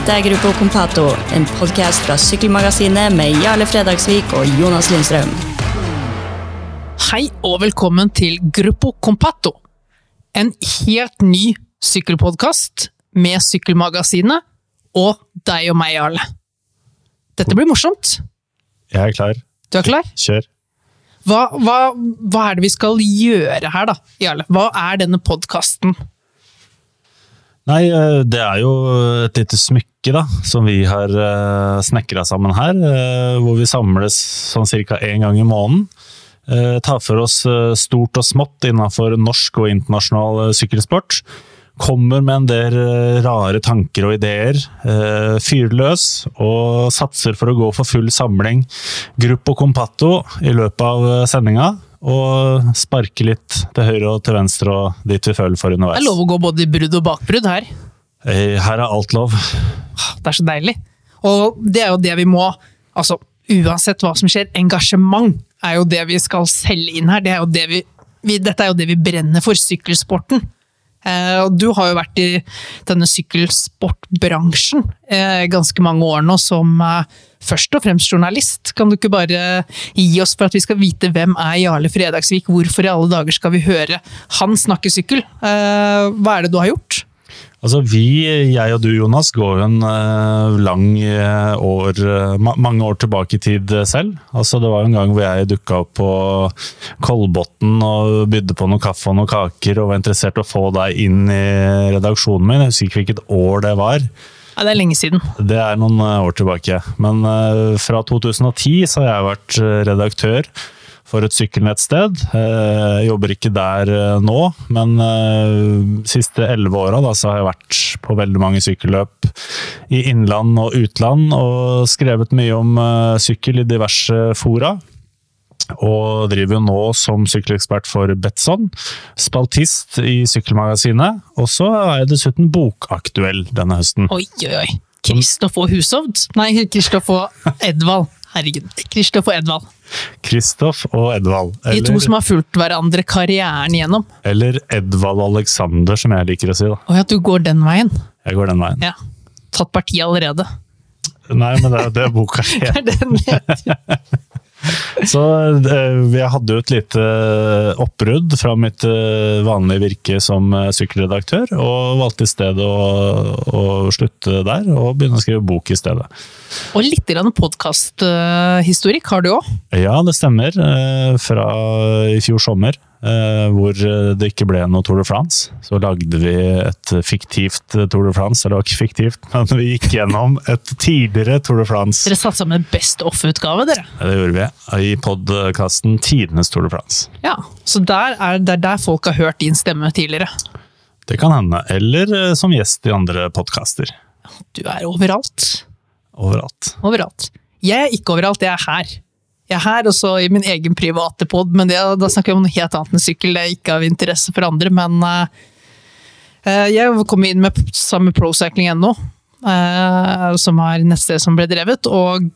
Dette er Gruppo Compato, en podkast fra Sykkelmagasinet med Jarle Fredagsvik og Jonas Lindstrøm. Hei og velkommen til Gruppo Compato. En helt ny sykkelpodkast med Sykkelmagasinet og deg og meg, Jarle. Dette blir morsomt. Jeg er klar. Du er klar? Kjør. Hva, hva, hva er det vi skal gjøre her, da, Jarle? Hva er denne podkasten? Nei, eh, det er jo et lite smykke da, som vi har snekra sammen her. eh, Hvor vi samles sånn ca. én gang i måneden. Eh, Tar for oss eh, stort og smått innenfor norsk og internasjonal eh, sykkelsport. Kommer med en del eh, rare tanker og ideer. eh, Fyrer løs og satser for å gå for full samling. Gruppo Compatto i løpet av eh, sendinga. Og sparke litt til høyre og til venstre og dit vi føler for underveis. Det er lov å gå både i brudd og bakbrudd her. Eh, Her er alt lov. Det er så deilig. Og det er jo det vi må Altså, uansett hva som skjer, engasjement er jo det vi skal selge inn her. Det er jo det vi, vi, dette er jo det vi brenner for, sykkelsporten. Eh, og du har jo vært i denne sykkelsportbransjen eh, ganske mange år nå som eh, først og fremst journalist. Kan du ikke bare gi oss for at vi skal vite hvem er Jarle Fredagsvik? Hvorfor i alle dager skal vi høre han snakke sykkel? Hva er det du har gjort? Altså vi, jeg og du Jonas, går jo en eh, lang eh, år, eh, mange år tilbake i tid selv. Altså det var en gang hvor jeg dukka opp på Kolbotn og bydde på noe kaffe og noen kaker og var interessert i å få deg inn i redaksjonen min. Jeg husker ikke hvilket år det var. Ja, det er lenge siden. Det er noen år tilbake. Men fra 2010 så har jeg vært redaktør for et sykkelnettsted. Eh, Jeg jobber ikke der eh, nå, men de siste elleve åra har jeg vært på veldig mange sykkelløp i innland og utland, og skrevet mye om eh, sykkel i diverse fora. Og driver jo nå som sykkelekspert for Betson, spaltist i Sykkelmagasinet. Og så er jeg dessuten bokaktuell denne høsten. Oi, oi, oi. Kristoffer Hushovd? Nei, Kristoffer Edvald. Herregud. Kristoffer Edvald. Kristoff og Edvald. De to som har fulgt hverandre karrieren gjennom. eller Edvald Alexander, som jeg liker å si. da. Oi, at du går den veien. Jeg går den veien. Ja. Tatt parti allerede. Nei, men det det er boka Det er den. Så eh, jeg hadde jo et lite oppbrudd fra mitt eh, vanlige virke som eh, sykkelredaktør, og valgte i stedet å, å slutte der og begynne å skrive bok i stedet. Og litt podkasthistorikk har du òg. Ja, det stemmer. eh, Fra i fjor sommer, eh, hvor det ikke ble noe Tour de France, så lagde vi et fiktivt Tour de France. Eller ikke fiktivt, men vi gikk gjennom et tidligere Tour de France. Dere satte sammen en Best Off-utgave, dere. Det gjorde vi i podkasten Tidenes Tour de France. Ja, Så der er det er der folk har hørt din stemme tidligere. Det kan hende. Eller eh, som gjest i andre podkaster. Du er overalt. Overalt. Overalt. Jeg er ikke overalt, jeg er her. Jeg er her også i min egen private pod, men det, da snakker vi om noe helt annet enn sykkel. Det er ikke av interesse for andre, men uh, jeg kom inn med samme procycling.no, uh, som er nettsted som ble drevet, og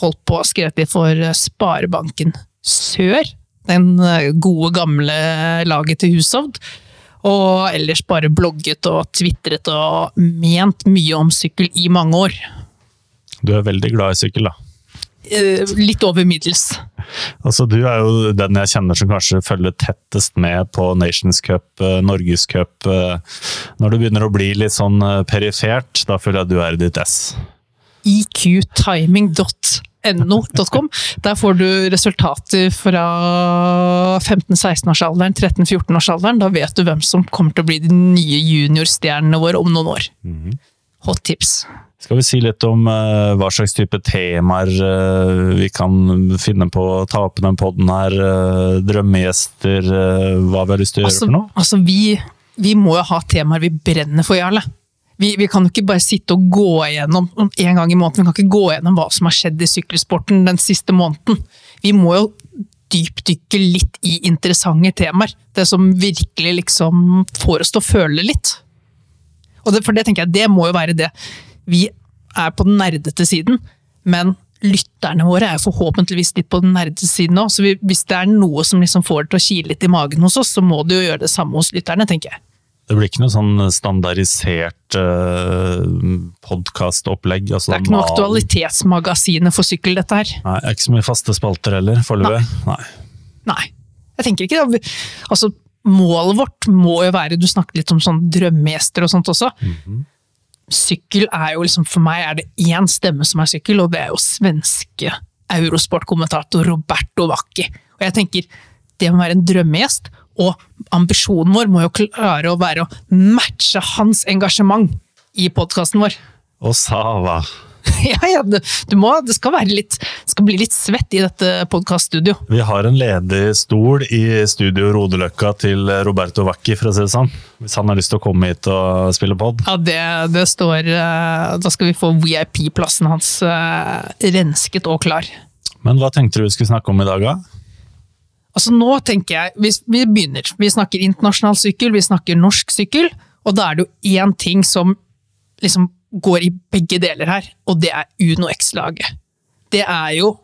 holdt på å skrive litt for Sparebanken Sør. Den eh, gode, gamle laget til Hushovd. Og ellers bare blogget og tvitret og ment mye om sykkel i mange år. Du er veldig glad i sykkel, da. Eh, litt over middels. Altså, du er jo den jeg kjenner som kanskje følger tettest med på Nations Cup, Norges Norgescup. eh. Når du begynner å bli litt sånn eh, perifert, da føler jeg at du er i ditt ess. iqtiming.no.com. Der får du resultater fra 15-16-årsalderen, 13-14-årsalderen. Da vet du hvem som kommer til å bli de nye juniorstjernene våre om noen år. Hot tips. Skal vi si litt om uh, hva slags type temaer uh, vi kan finne på å ta opp i den poden her? Uh, drømmegjester, hva vi har lyst til å gjøre Altså, for noe? altså vi, vi må jo ha temaer vi brenner for, Jarle. Vi, vi kan jo ikke bare sitte og gå igjennom en gang i måneden, vi kan ikke gå igjennom hva som har skjedd i sykkelsporten den siste måneden. Vi må jo dypdykke litt i interessante temaer. Det som virkelig liksom får oss til å føle litt. Og det, for det tenker jeg, det må jo være det. Vi er på den nerdete siden, men lytterne våre er forhåpentligvis litt på den nerdete siden òg. Så vi, hvis det er noe som liksom får det til å kile litt i magen hos oss, så må det jo gjøre det samme hos lytterne, tenker jeg. Det blir ikke noe sånn standardisert uh, podkastopplegg? Altså Det er ikke noe aktualitetsmagasinet for sykkel, dette her. Nei, ikke så mye faste spalter heller, foreløpig. Nei. Nei, jeg tenker ikke det. Altså, målet vårt må jo være, du snakket litt om sånn drømmegjester og sånt også. Sykkel er jo liksom, for meg er det én stemme som er sykkel, og det er jo svenske eurosportkommentator Roberto Vacchi. Og jeg tenker, det må være en drømmegjest, og ambisjonen vår må jo klare å være å matche hans engasjement i podkasten vår. Og Sava. ja, ja, du, du må, det skal, være litt, skal bli litt svett i dette podkaststudio. Vi har en ledig stol i studio Rodeløkka til Roberto Vacchi, for å si det sånn. Hvis han har lyst til å komme hit og spille pod. Ja, det, det står eh, Da skal vi få VIP-plassen hans eh, rensket og klar. Men hva tenkte du vi skulle snakke om i dag, da? Altså Nå tenker jeg, vi, vi begynner. Vi snakker internasjonal sykkel, vi snakker norsk sykkel, og da er det jo én ting som liksom går i begge deler her, og det er Uno X-laget. Det er jo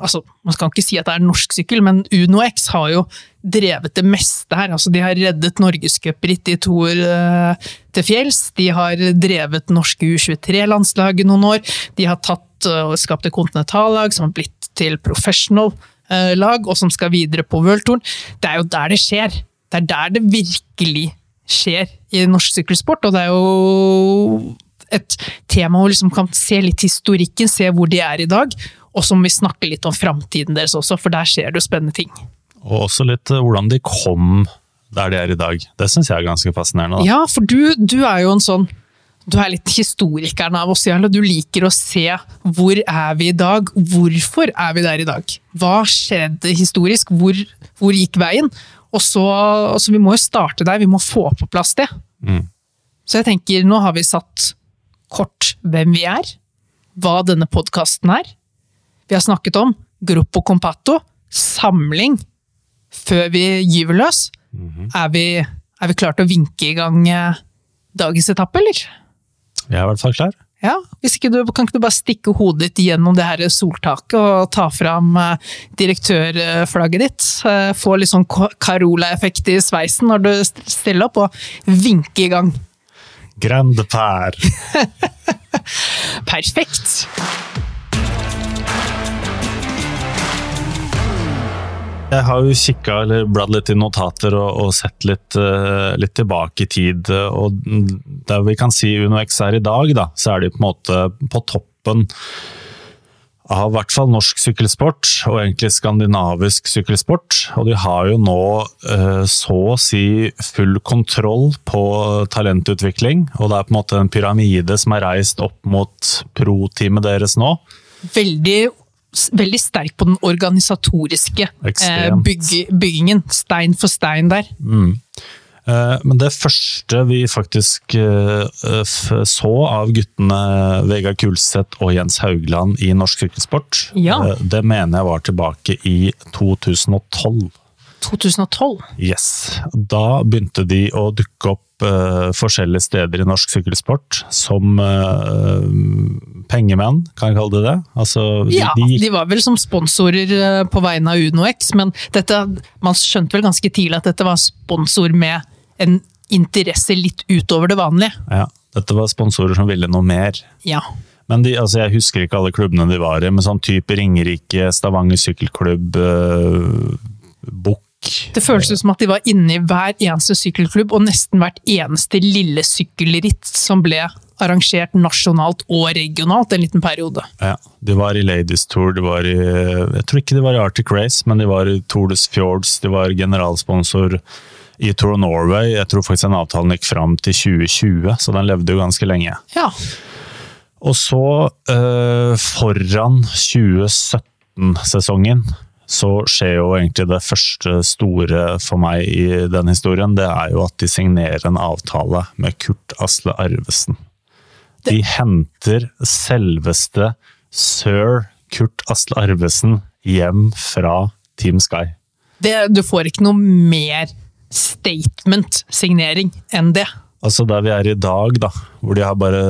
altså, Man skal ikke si at det er norsk sykkel, men Uno X har jo drevet det meste her. Altså, de har reddet norgescupritt i toer uh, til fjells. De har drevet norske U23-landslaget noen år. De har tatt eh, og skapt et kontinentallag som har blitt til professional uh, lag, og som skal videre på worldtouren. Det er jo der det skjer. Det er der det virkelig skjer i norsk sykkelsport, og det er jo et tema hvor liksom kan se litt historikken, se hvor de er i dag, og så må vi snakke litt om framtiden deres også, for der skjer det jo spennende ting. Og også litt eh, hvordan de kom der de er i dag. Det syns jeg er ganske fascinerende. Da. Ja, for du, du er jo en sånn du er litt historikeren av oss, Jarle. Du liker å se hvor er vi i dag, hvorfor er vi der i dag? Hva skjedde historisk, hvor, hvor gikk veien? Og så, altså Vi må jo starte der, vi må få på plass det. Mm. Så jeg tenker, nå har vi satt kort hvem vi er, hva denne podkasten er. Vi har snakket om Gruppo compato, samling, før vi gyver løs. er, vi, er vi klare til å vinke i gang eh, dagens etappe, eller? Jeg er i hvert fall klar. Ja, hvis ikke du, Kan ikke du bare stikke hodet ditt gjennom det her soltaket og ta fram eh, direktørflagget ditt? Eh, få litt sånn Ca- Carola-effekt i sveisen når du stiller opp, og vinke i gang. Grande pær. Perfekt! Jeg har jo kikka eller bladd litt i notater og, og sett litt, uh, litt tilbake i tid. Og der vi kan si UnoX er i dag, da, så er de på en måte på toppen av i hvert fall norsk sykkelsport, og egentlig skandinavisk sykkelsport. Og de har jo nå uh, så å si full kontroll på talentutvikling. Og det er på en måte en pyramide som er reist opp mot pro-teamet deres nå. Veldig, veldig sterk på den organisatoriske eh, bygge, byggingen. Stein for stein der. Eh, Men det første vi faktisk eh, så av guttene Vegard Kulseth og Jens Haugland i norsk sykkelsport, Ja. eh, det mener jeg var tilbake i 2012. 2012. Yes. Da begynte de å dukke opp uh, forskjellige steder i norsk sykkelsport som uh, pengemenn, kan jeg kalle det det. Altså, Ja, de de var vel som sponsorer uh, på vegne av UnoX, men dette, man skjønte vel ganske tidlig at dette var sponsor med en interesse litt utover det vanlige. ja, Dette var sponsorer som ville noe mer. Ja. Men de, altså jeg husker ikke alle klubbene de var i, men sånn type Ringerike, Stavanger sykkelklubb, Bukk Det føles ut som at de var inne i hver eneste sykkelklubb, og nesten hvert eneste lille sykkelritt som ble arrangert nasjonalt og regionalt en liten periode. ja, De var i Ladies Tour, de var i Jeg tror ikke de var i Arctic Race, men de var i Tour de Fjords, de var generalsponsor i Tour of Norway. Jeg tror faktisk den avtalen gikk fram til 2020, så den levde jo ganske lenge. Ja, Og så, eh, foran 2017-sesongen, så skjer jo egentlig det første store for meg i den historien. Det er jo at de signerer en avtale med Kurt Asle Arvesen. De henter selveste sir Kurt Asle Arvesen hjem fra Team Sky. det, du får ikke noe mer statement-signering enn det. Altså der vi er i dag, da, hvor de har bare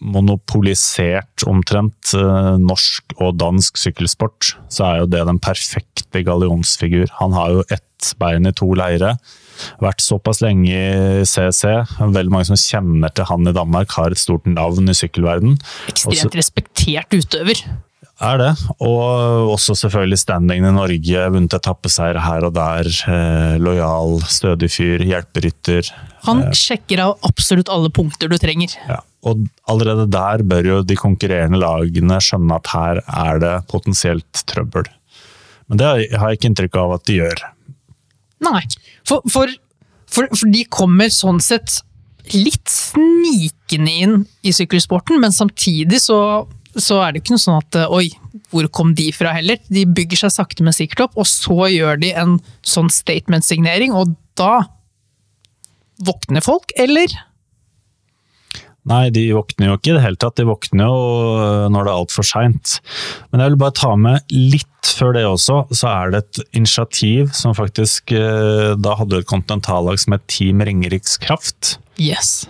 monopolisert omtrent eh, norsk og dansk sykkelsport, så er jo det den perfekte gallionsfigur. Han har jo ett bein i to leire. Vært såpass lenge i CC. Veldig mange som kjenner til han i Danmark, har et stort navn i sykkelverden. Ekstremt respektert utøver. Er det. Og også selvfølgelig standingen i Norge. Vunnet etappeseier her og der. Eh, lojal, stødig fyr, hjelperytter. Han sjekker av absolutt alle punkter du trenger. Ja. Og allerede der bør jo de konkurrerende lagene skjønne at her er det potensielt trøbbel. Men det har jeg ikke inntrykk av at de gjør. Nei, for, for, for, for de kommer sånn sett litt snikende inn i sykkelsporten, men samtidig så, så er det ikke noe sånn at oi, hvor kom de fra heller? De bygger seg sakte, men sikkert opp, og så gjør de en sånn statement-signering, og da våkner folk, eller? Nei, de våkner jo ikke i det hele tatt. De våkner jo øh, når det er altfor seint. Men jeg vil bare ta med litt før det også, så er det et initiativ som faktisk øh, Da hadde et kontinentallag som het Team Ringerikskraft. Yes.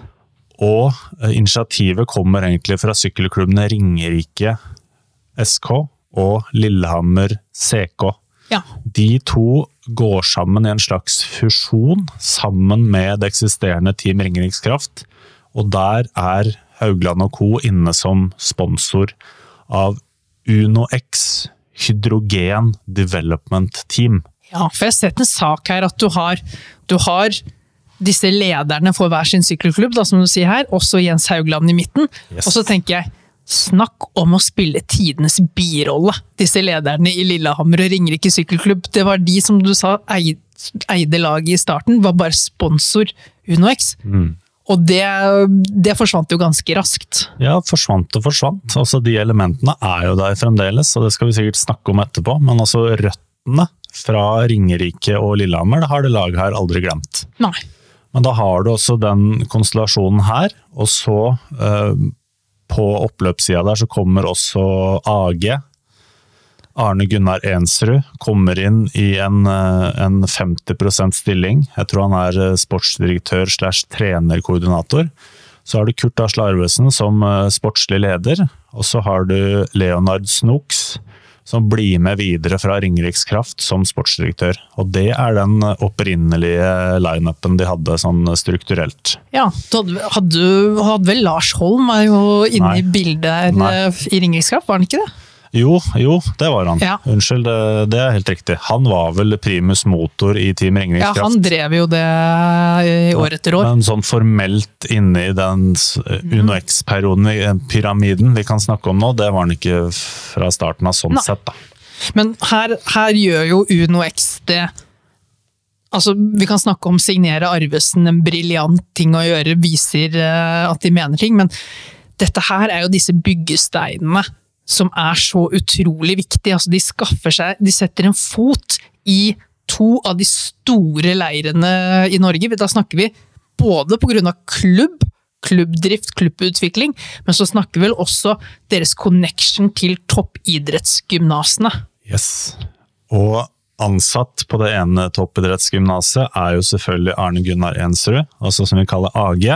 Og øh, initiativet kommer egentlig fra sykkelklubbene Ringerike SK og Lillehammer CK. Ja. De to går sammen i en slags fusjon, sammen med det eksisterende Team Ringerikskraft. Og der er Haugland og co. inne som sponsor av UnoX Hydrogen Development Team. Ja, for jeg har sett en sak her at du har, du har disse lederne for hver sin sykkelklubb, da, som du sier her, også Jens Haugland i midten. Yes. Og så tenker jeg, snakk om å spille tidenes birolle. Disse lederne i Lillehammer og Ringerike sykkelklubb, det var de som du sa eide, eide laget i starten, var bare sponsor UnoX. Mm. Og det, det, forsvant jo ganske raskt. Ja, forsvant og forsvant. Altså, de elementene er jo der fremdeles, og det skal vi sikkert snakke om etterpå. Men altså røttene fra Ringerike og Lillehammer det har det laget her aldri glemt. Nei. Men da har du også den konstellasjonen her, og så eh, på oppløpssida der så kommer også AG, Arne Gunnar Ensrud kommer inn i en, eh, en 50% stilling. Jeg tror han er eh, sportsdirektør slash trenerkoordinator. Så har du Kurt Asle Arvesen som eh, sportslig leder, og så har du Leonard Snooks som blir med videre fra Ringeriks Kraft som sportsdirektør. Og det er den opprinnelige lineupen de hadde sånn strukturelt. Ja, du hadde, hadde, vel Lars Holm var jo inne Nei. i bildet Nei. i Ringeriks Kraft, var han ikke det? Jo, jo, det var han. Ja. Unnskyld, det, det er helt riktig. Han var vel primus motor i Team Ringningskraft. Ja, han drev jo det i år etter år. Men sånn formelt inne i den UnoX-perioden eh, pyramiden vi kan snakke om nå, det var han ikke fra starten av sånn Nei. sett, da. Men her, her gjør jo UnoX det Altså, Vi kan snakke om signere Arvesen, en briljant ting å gjøre, viser eh, at de mener ting, men dette her er jo disse byggesteinene som er så utrolig viktig. Altså, de skaffer seg De setter en fot i to av de store leirene i Norge. Da snakker vi både pga. klubb, klubbdrift, klubbutvikling, men så snakker vel også deres connection til toppidrettsgymnasene. Yes. Og ansatt på det ene toppidrettsgymnaset er jo selvfølgelig Arne Gunnar Ensrud, altså som vi kaller AG.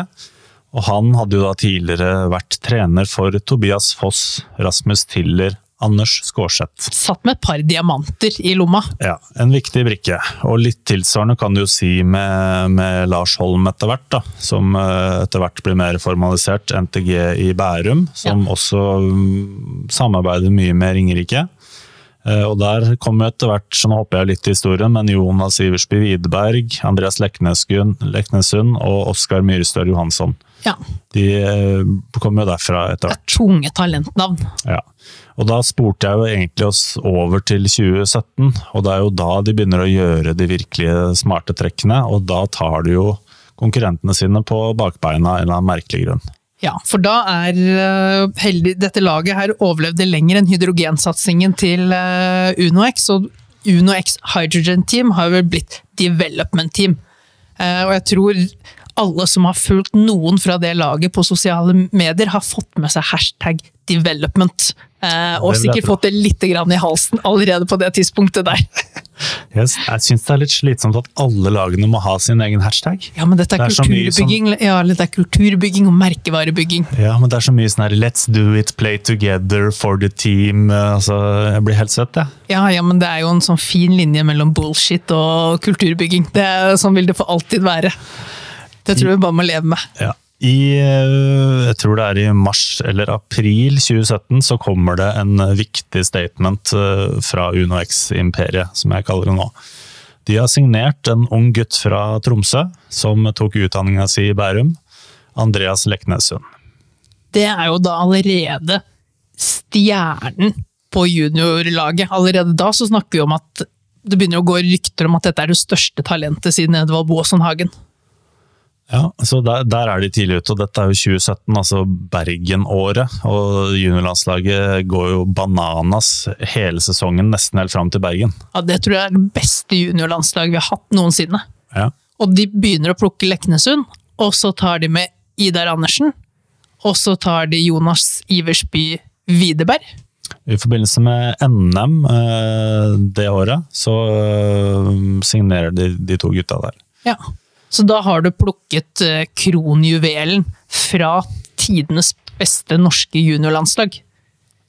Og han hadde jo da tidligere vært trener for Tobias Foss, Rasmus Tiller, Anders Skårseth. Satt med et par diamanter i lomma. Ja, en viktig brikke. Og litt tilsvarende kan du jo si med, med Lars Holm etter hvert, da. Som eh, etter hvert blir mer formalisert. NTG i Bærum, som også mm, samarbeider mye med Ringerike. Eh, Og der kommer etter hvert, så nå hopper jeg litt i historien, men Jonas Iversby Widerberg, Andreas Leknesund, Leknesund og Oskar Myrstad Johansson. Ja, De kom kommer jo derfra etter hvert. er tunge talentnavn. Ja. Og da spurte jeg jo egentlig oss over til 2017, og det er jo da de begynner å gjøre de virkelige smarte trekkene, og da tar de jo konkurrentene sine på bakbeina av en eller annen merkelig grunn. Ja, for da er eh, heldig Dette laget her overlevde lenger enn hydrogensatsingen til eh, UnoX, og UnoX Hydrogen Team har vel blitt development team. Eh, og jeg tror alle som har fulgt noen fra det laget på sosiale medier, har fått med seg hashtag development. Eh, og sikkert fått det litt grann i halsen allerede på det tidspunktet der. Jeg, jeg syns det er litt slitsomt at alle lagene må ha sin egen hashtag. Ja, men dette er, Det er kulturbygging, som- ja, det er kulturbygging og merkevarebygging. Ja, men det er så mye sånn her Let's do it, play together, for the team. eh, Altså, jeg blir helt søt, jeg. Ja, ja, men det er jo en sånn fin linje mellom bullshit og kulturbygging. Det sånn vil det for alltid være. Det tror jeg vi bare må leve med. Ja. I, eh, jeg tror det er i mars eller april 2017 så kommer det en viktig statement eh, fra UnoX-imperiet, som jeg kaller det nå. De har signert en ung gutt fra Tromsø som tok utdanninga si i Bærum. Andreas Leknessund. Det er jo da allerede stjernen på juniorlaget. Allerede da så snakker vi om at det begynner å gå rykter om at dette er det største talentet siden Edvald Boasson Hagen. Ja, så der, der er de tidlig ute, og dette er jo 2017, altså Bergen-året. Og juniorlandslaget går jo bananas hele sesongen, nesten helt fram til Bergen. Ja, det tror jeg er det beste juniorlandslaget vi har hatt noensinne. Ja. Og de begynner å plukke Leknesund, og så tar de med Idar Andersen. Og så tar de Jonas Iversby Widerberg. I forbindelse med NM eh, det året, så eh, signerer de de to gutta der. Ja. Så da har du plukket eh, kronjuvelen fra tidenes beste norske juniorlandslag.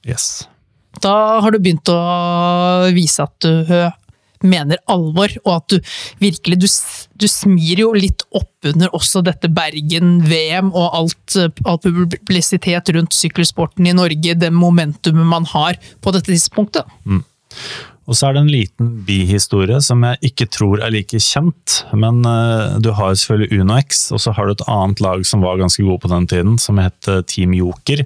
Yes. Da har du begynt å vise at du eh, mener alvor, og at du virkelig Du, du smir jo litt oppunder også dette Bergen-VM og alt, eh, all publisitet rundt sykkelsporten i Norge, det momentumet man har på dette tidspunktet. Og så er det en liten bihistorie som jeg ikke tror er like kjent. Men eh, du har selvfølgelig UnoX, og så har du et annet lag som var ganske gode på den tiden, som het eh, Team Joker.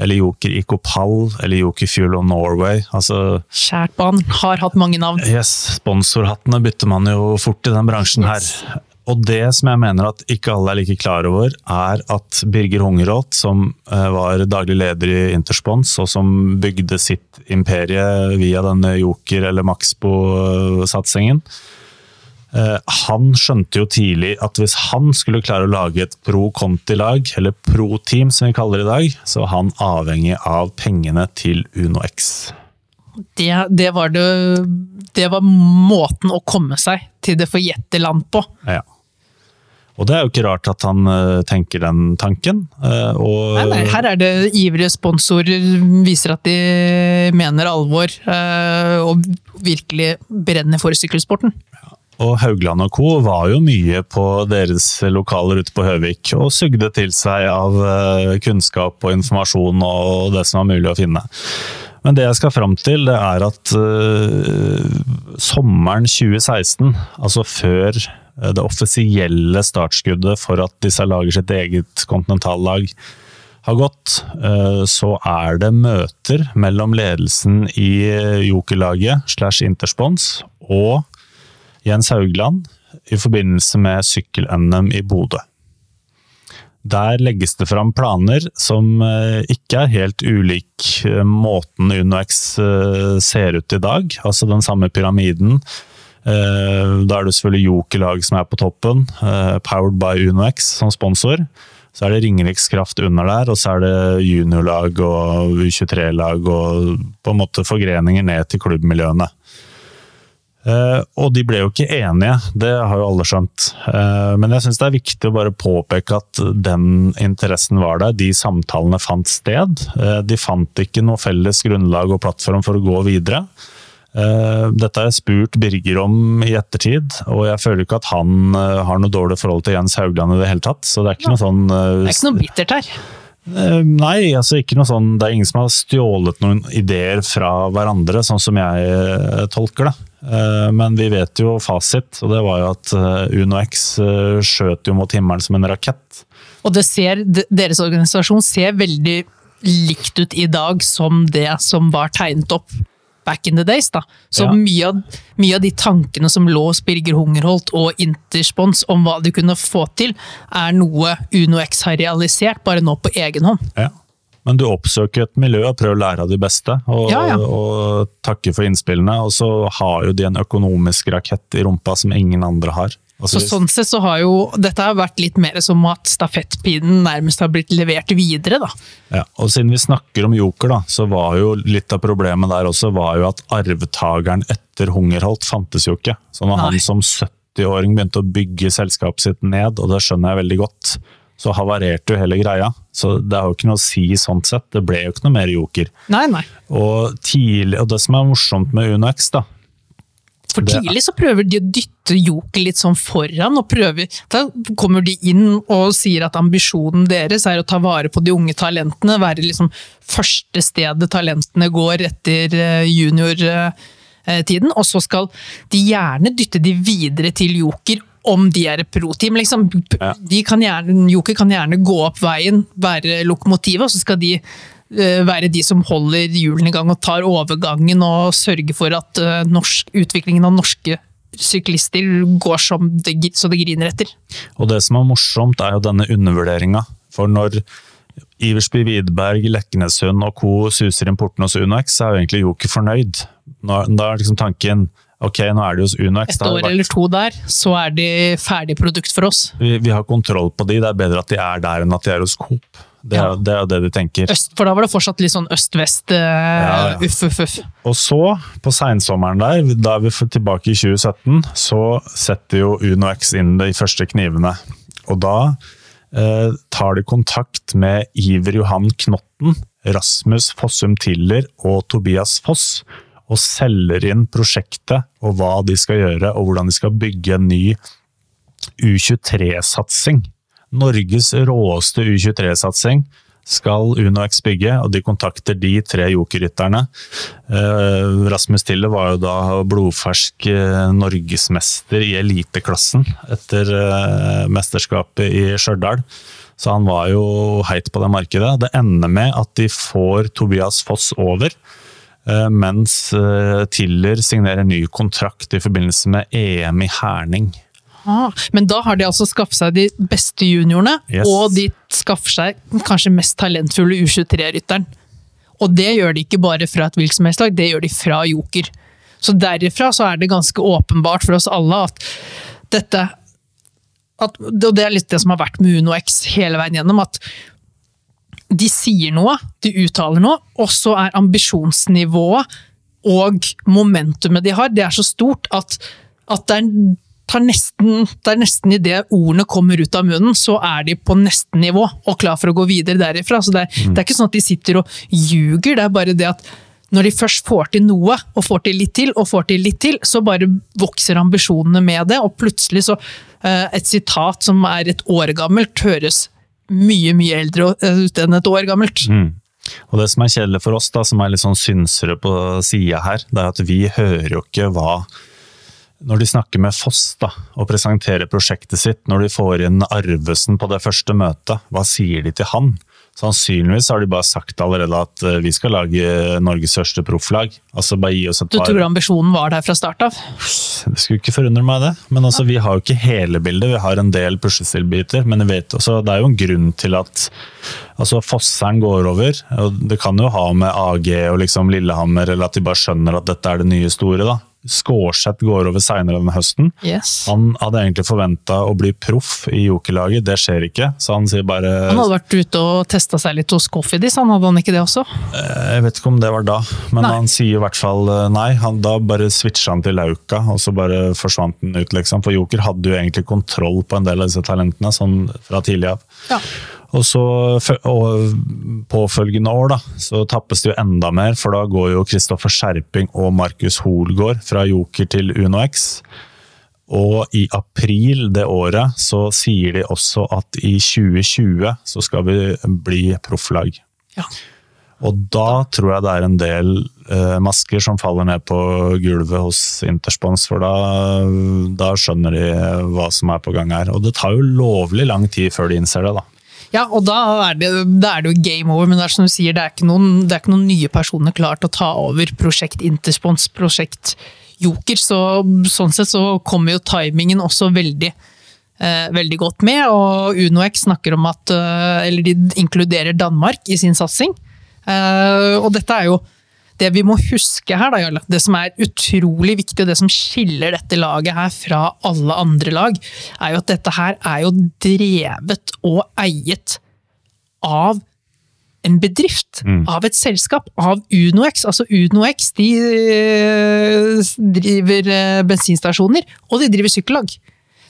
Eller Joker Icopal, eller Joker Fuel of Norway. Altså, Kjært barn har hatt mange navn. yes, sponsorhattene bytter man jo fort i den bransjen her. Og det som jeg mener at ikke alle er like klar over, er at Birger Hungerholt, som eh, var daglig leder i Interspons, og som bygde sitt imperie via denne Joker- eller Maxbo-satsingen, eh, han skjønte jo tidlig at hvis han skulle klare å lage et pro-Conti-lag, eller pro-team som vi kaller det i dag, så var han avhengig av pengene til UnoX. Det, det, var det, det var måten å komme seg til det forjette land på. Ja. Og det er jo ikke rart at han eh, tenker den tanken. eh, og, Nei, nei, her er det ivrige sponsorer, viser at de mener alvor eh, og virkelig brenner for sykkelsporten. og Haugland og co. var jo mye på deres lokaler ute på Høvik og sugde til seg av kunnskap og informasjon og det som var mulig å finne. Men det jeg skal fram til, det er at sommeren 2016, altså før det offisielle startskuddet for at disse lager sitt eget kontinentallag har gått, eh, så er det møter mellom ledelsen i eh, Jokerlaget slash Interspons og Jens Haugland i forbindelse med sykkel-NM i Bodø. Der legges det fram planer som eh, ikke er helt ulik eh, måten UnoX eh, ser ut i dag. Altså den samme pyramiden. Eh, Da er det selvfølgelig Joker-lag som er på toppen, eh, powered by UnoX som sponsor. Så er det Ringerikskraft under der, og så er det juniorlag og U23-lag og på en måte forgreninger ned til klubbmiljøene. Uh, og de ble jo ikke enige, det har jo alle skjønt. Uh, men jeg syns det er viktig å bare påpeke at den interessen var der. De samtalene fant sted. Uh, de fant ikke noe felles grunnlag og plattform for å gå videre. Eh, dette har jeg spurt Birger om i ettertid, og jeg føler ikke at han eh, har noe dårlig forhold til Jens Haugland i det hele tatt. Så det er ikke noe sånn eh, Det er ikke noe bittert her. Nei, altså ikke noe sånn, det er ingen som har stjålet noen ideer fra hverandre, sånn som jeg tolker det. Men vi vet jo fasit, og det var jo at UnoX skjøt jo mot himmelen som en rakett. Og det ser, deres organisasjon ser veldig likt ut i dag som det som var tegnet opp back in the days. da. Så Ja. mye, av, mye av de tankene som lå hos Birger Hungerholt og Interspons om hva de kunne få til, er noe UnoX har realisert, bare nå på egen hånd. Ja. Men du oppsøker et miljø og prøver å lære av de beste, og, Ja, ja. og takke for innspillene. Og så har jo de en økonomisk rakett i rumpa som ingen andre har. Altså, Så sånn sett så har jo dette har vært litt mer som at stafettpinnen nærmest har blitt levert videre, da. Ja, og siden vi snakker om Joker, da, så var jo litt av problemet der også var jo at arvtakeren etter Hungerholt fantes jo ikke. Så når Nei. han som 70-åring begynte å bygge selskapet sitt ned, og det skjønner jeg veldig godt, så havarerte jo hele greia. Så det har jo ikke noe å si sånn sett. Det ble jo ikke noe mer Joker. Nei, nei. Og, tidlig, og det som er morsomt med UnoX, da, For tidlig så prøver de å dytte Joker litt sånn foran, og prøver Da kommer de inn og sier at ambisjonen deres er å ta vare på de unge talentene, være liksom første stedet talentene går etter eh, juniortiden, og så skal de gjerne dytte de videre til Joker om de er et pro-team, liksom. De kan gjerne, Joker kan gjerne gå opp veien, være lokomotivet, og så skal de eh, være de som holder hjulene i gang og tar overgangen og sørger for at eh, norsk, utviklingen av norske syklister går som det, så det griner etter. Og det som er morsomt, er jo denne undervurderinga. For når Iversby Widberg, Leknessund og co. suser inn portene hos UnoX, så er jo egentlig Joker fornøyd. Da er liksom tanken ok, nå er de hos UnoX. Et år vært- eller to der, så er de ferdig produkt for oss. vi, vi har kontroll på de, det er bedre at de er der enn at de er hos Coop. Det Ja. det er det de tenker. Øst, for da var det fortsatt litt sånn øst-vest, uh, ja. uff, uff, uff. Og så, på seinsommeren der, da er vi tilbake i 2017, så setter jo UnoX inn de første knivene. Og da eh, tar de kontakt med Iver Johan Knotten, Rasmus Fossum Tiller og Tobias Foss, og selger inn prosjektet og hva de skal gjøre, og hvordan de skal bygge en ny U23-satsing. Norges råeste U23-satsing skal UnoX bygge, og de kontakter de tre jokerrytterne. Eh, Rasmus Tille var jo da blodfersk eh, norgesmester i eliteklassen etter eh, mesterskapet i Stjørdal. Så han var jo heit på det markedet. Det ender med at de får Tobias Foss over. Mens Tiller signerer ny kontrakt i forbindelse med EM i Herning. Ah, men da har de altså skaffet seg de beste juniorene, Yes. og de skaffer seg kanskje mest talentfulle U23-rytteren. Og det gjør de ikke bare fra et hvilket som helst lag, det gjør de fra Joker. Så derifra så er det ganske åpenbart for oss alle at dette at, Og det er litt det som har vært med Uno X hele veien gjennom, at de sier noe, de uttaler noe, og så er ambisjonsnivået og momentumet de har, det er så stort at, at det er tar nesten, det er nesten idet ordene kommer ut av munnen, så er de på nesten-nivå og klar for å gå videre derifra. Så det, er- det er ikke sånn at de sitter og ljuger, det er bare det at når de først får til noe, og får til litt til, og får til litt til, så bare vokser ambisjonene med det, og plutselig så eh, Et sitat som er et år gammelt, høres mye, mye eldre eh, ut enn et år gammelt. Og det som er kjedelig for oss, da, som er litt sånn synsere på sida her, det er at vi hører jo ikke hva Når de snakker med Foss da, og presenterer prosjektet sitt, når de får inn Arvesen på det første møtet, hva sier de til han? Sannsynligvis har de bare sagt allerede at eh, vi skal lage Norges største profflag. Altså bare gi oss et Du tror ambisjonen var der fra start av? Det skulle ikke forundre meg det. Men altså, vi har jo ikke hele bildet. Vi har en del puslespillbiter. Men jeg vet også, det er jo en grunn til at altså, Fosseren går over. og Det kan jo ha med AG og liksom Lillehammer, eller at de bare skjønner at dette er det nye store. da. Skårseth går over seinere denne høsten. Yes. Han hadde egentlig forventa å bli proff i jokerlaget, det skjer ikke. Så han sier bare Han hadde vært ute og testa seg litt hos Coffeedis, han hadde han ikke det også? Jeg vet ikke om det var da, men Nei. han sier i hvert fall eh, nei. Han, da bare switcha han til Lauka, og så bare forsvant han ut, liksom. For Joker hadde jo egentlig kontroll på en del av disse talentene sånn fra tidlig av. Ja. Og så og påfølgende år da, så tappes det jo enda mer, for da går jo Kristoffer Skjerping og Markus Holgaard fra Joker til UnoX. Og i april det året så sier de også at i 2020 så skal vi bli profflag. Ja. Og da tror jeg det er en del eh, masker som faller ned på gulvet hos Interspons, for da, da skjønner de hva som er på gang her. Og det tar jo lovlig lang tid før de innser det, da. Ja, og da er, det, da er det jo game over, men det er som du sier, det er ikke noen, er ikke noen nye personer klar til å ta over prosjekt Interspons, prosjekt Joker, så sånn sett så kommer jo timingen også veldig, eh, veldig godt med, og UnoX snakker om at, eh, eller de inkluderer Danmark i sin satsing, eh, og dette er jo det vi må huske her, da, Jarle, det som er utrolig viktig, og det som skiller dette laget her fra alle andre lag, er jo at dette her er jo drevet og eiet av en bedrift, Mm. av et selskap, av UnoX. Altså UnoX de eh, driver eh, bensinstasjoner, og de driver sykkellag.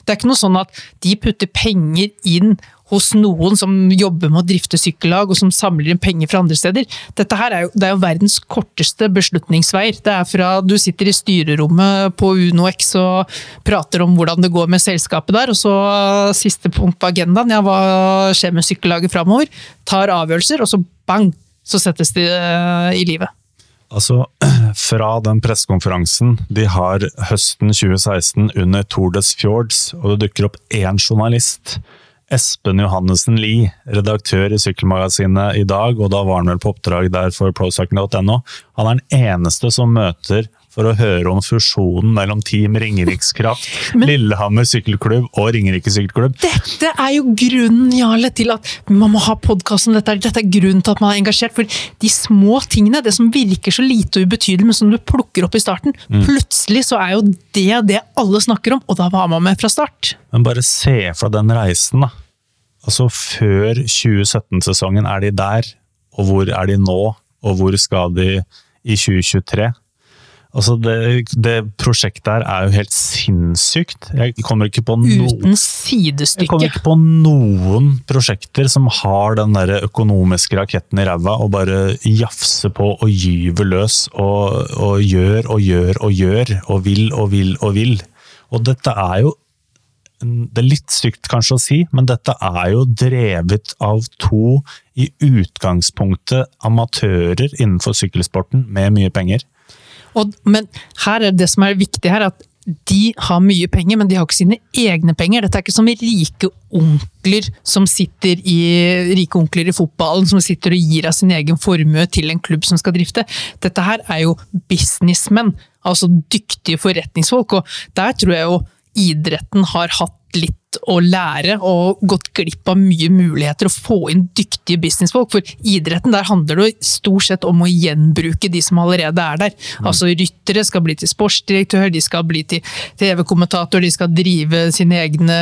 Det er ikke noe sånn at de putter penger inn hos noen som jobber med å drifte sykkellag, og som samler inn penger fra andre steder. Dette her er jo, det er jo verdens korteste beslutningsveier. Det er fra du sitter i styrerommet på UnoX og prater om hvordan det går med selskapet der, og så siste punkt på agendaen, ja, hva skjer med sykkellaget framover? Tar avgjørelser, og så bang, så settes de eh, i livet. Altså, fra den pressekonferansen de har høsten 2016 under Tour des Fjords, og det dukker opp én journalist, Espen Johannessen Lie, redaktør i Sykkelmagasinet i dag, og da var han vel på oppdrag der for procycling.no. Han er den eneste som møter for å høre om fusjonen mellom Team Ringerikskraft, Lillehammer sykkelklubb og Ringerike sykkelklubb. Dette er jo grunnen, Jarle, til at man må ha podkast om dette. Dette er grunnen til at man er engasjert. For de små tingene, det som virker så lite og ubetydelig, men som du plukker opp i starten, plutselig så er jo det det alle snakker om, og da var man med fra start. Men bare se for deg den reisen, da. Altså, før 2017-sesongen er de der, og hvor er de nå, og hvor skal de i 2023? Altså, det, det prosjektet her er jo helt sinnssykt. Jeg kommer ikke på noen Uten jeg kommer ikke på noen prosjekter som har den der økonomiske raketten i ræva og bare jafser på og gyver løs og, og gjør og gjør og gjør og vil og vil og vil. Og dette er jo det er litt stygt kanskje å si, men dette er jo drevet av to i utgangspunktet amatører innenfor sykkelsporten med mye penger. Og, men her er det som er viktig her, at de har mye penger, men de har ikke sine egne penger. Dette er ikke som rike onkler som sitter i rike onkler i fotballen, som sitter og gir av sin egen formue til en klubb som skal drifte. Dette her er jo businessmenn, altså dyktige forretningsfolk, og der tror jeg jo idretten har hatt litt å lære og gått glipp av mye muligheter å få inn dyktige businessfolk. For idretten der handler det stort sett om å gjenbruke de som allerede er der. Altså Ryttere skal bli til sportsdirektør, de skal bli til TV-kommentator, de skal drive sine egne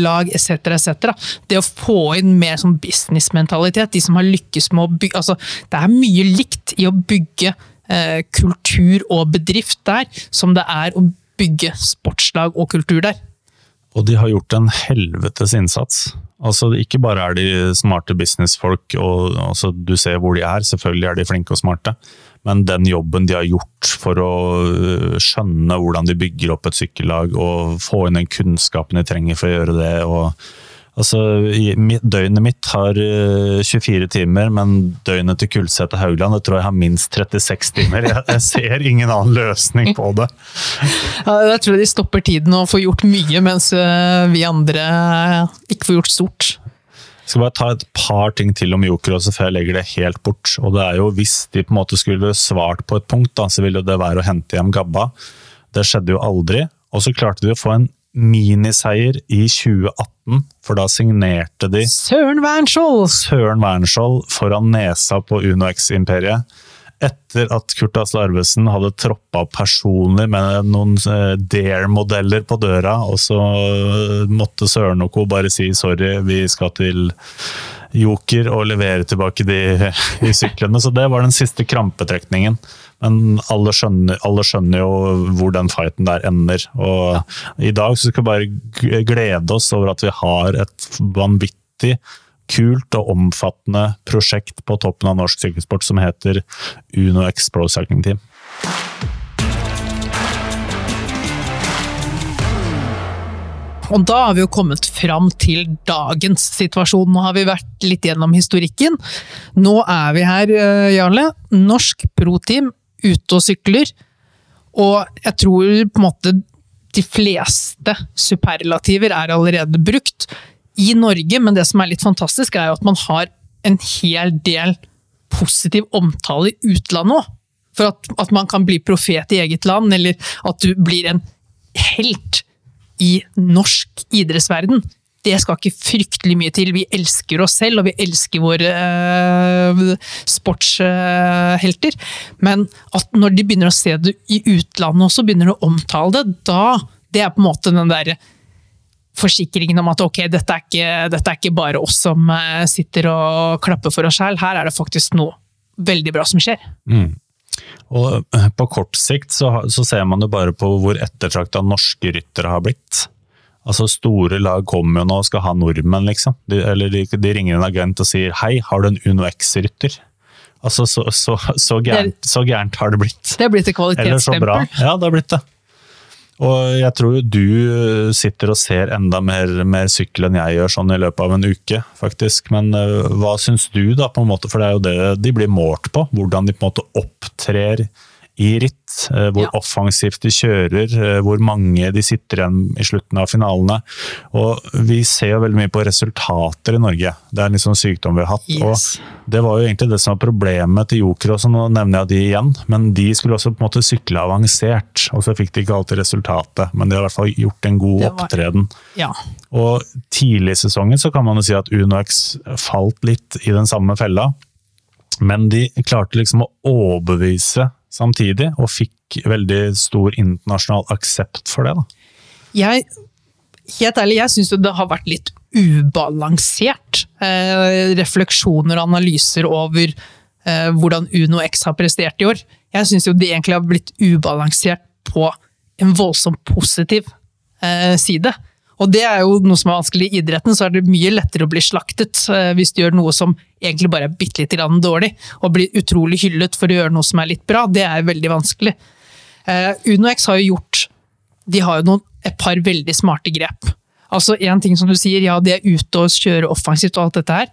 lag etc. etc. Det å få inn mer sånn businessmentalitet, de som har lykkes med å bygge altså Det er mye likt i å bygge eh, kultur og bedrift der, som det er å bygge sportslag og kultur der. Og de har gjort en helvetes innsats. Altså, ikke bare er de smarte businessfolk, og altså, du ser hvor de er, selvfølgelig er de flinke og smarte, men den jobben de har gjort for å øh, skjønne hvordan de bygger opp et sykkellag, og få inn den kunnskapen de trenger for å gjøre det, og Altså, Døgnet mitt har øh, 24 timer, men døgnet til Kulsæter Haugland det tror jeg har minst 36 timer. Jeg, jeg ser ingen annen løsning på det. Ja, jeg tror de stopper tiden og får gjort mye, mens eh, vi andre ikke får gjort stort. Jeg skal bare ta et par ting til om Joker også, før jeg legger det helt bort. Og det er jo Hvis de på en måte skulle svart på et punkt, da, så ville det være å hente hjem Gabba. Det skjedde jo aldri. Og så klarte de å få en miniseier i 2018, for da signerte de Søren Wernskjold! Søren Wernskjold foran nesa på UnoX-imperiet. Etter at Kurt Asle Arvesen hadde troppa personlig med noen eh, Dare-modeller på døra, og så måtte Søren og co. bare si sorry, vi skal til Joker og levere tilbake de de syklene. Så det var den siste krampetrekningen. Men alle skjønner, alle skjønner jo hvor den fighten der ender. Og i dag så skal vi bare glede oss over at vi har et vanvittig kult og omfattende prosjekt på toppen av norsk sykkelsport som heter Uno X Pro Cycling Team. Og da har vi jo kommet fram til dagens situasjon. Nå har vi vært litt gjennom historikken. Nå er vi her, eh, Jarle. Norsk pro-team ute og sykler. Og jeg tror på en måte de fleste superlativer er allerede brukt i Norge, men det som er litt fantastisk, er jo at man har en hel del positiv omtale i utlandet òg. For at, at man kan bli profet i eget land, eller at du blir en helt i norsk idrettsverden. Det skal ikke fryktelig mye til. Vi elsker oss selv, og vi elsker våre uh, sportshelter. Men at når de begynner å se det i utlandet også, begynner å omtale det, da Det er på en måte den derre forsikringen om at ok, dette er, ikke, dette er ikke bare oss som uh, sitter og klapper for oss sjæl. her er det faktisk noe veldig bra som skjer. Mm. Og eh, på kort sikt så, så, ser man jo bare på hvor ettertrakta norske ryttere har blitt. Altså Store lag kommer jo nå og skal ha nordmenn, liksom. De, eller de, de, ringer en agent og sier 'hei, har du en Uno X-rytter'? Altså så, så, så, gærent, så, gærent, har det blitt. Det er blitt et kvalitetsstempel. Ja, det har blitt det. Og jeg tror du sitter og ser enda mer, mer sykkel enn jeg gjør sånn i løpet av en uke, faktisk. Men uh, hva syns du, da, på en måte, for det er jo det de blir målt på? Hvordan de på en måte opptrer i ritt, uh, hvor ja. offensivt de kjører, uh, hvor mange de sitter igjen i slutten av finalene. Og vi ser jo veldig mye på resultater i Norge. Det er en liksom sykdom vi har hatt. Yes. og Det var jo egentlig det som var problemet til Joker, også, nå nevner jeg de igjen. Men de skulle også på en måte sykle avansert, og så fikk de ikke alltid resultatet. Men de har i hvert fall gjort en god var, opptreden. Ja. Og tidlig i sesongen så kan man jo si at UnoX falt litt i den samme fella. Men de klarte liksom å overbevise samtidig, og fikk veldig stor internasjonal aksept for det. da. Jeg, helt ærlig, jeg syns det har vært litt ubalansert. Eh, refleksjoner og analyser over eh, hvordan Uno X har prestert i år. Jeg syns det egentlig har blitt ubalansert på en voldsomt positiv eh, side. Og det er jo noe som er vanskelig i idretten, så er det mye lettere å bli slaktet eh, hvis du gjør noe som egentlig bare er bitte lite grann dårlig, og blir utrolig hyllet for å gjøre noe som er litt bra. Det er veldig vanskelig. Uh, UnoX har jo gjort De har jo noen, et par veldig smarte grep. Altså en ting som du sier, ja, de er ute og kjører offensivt og alt dette her.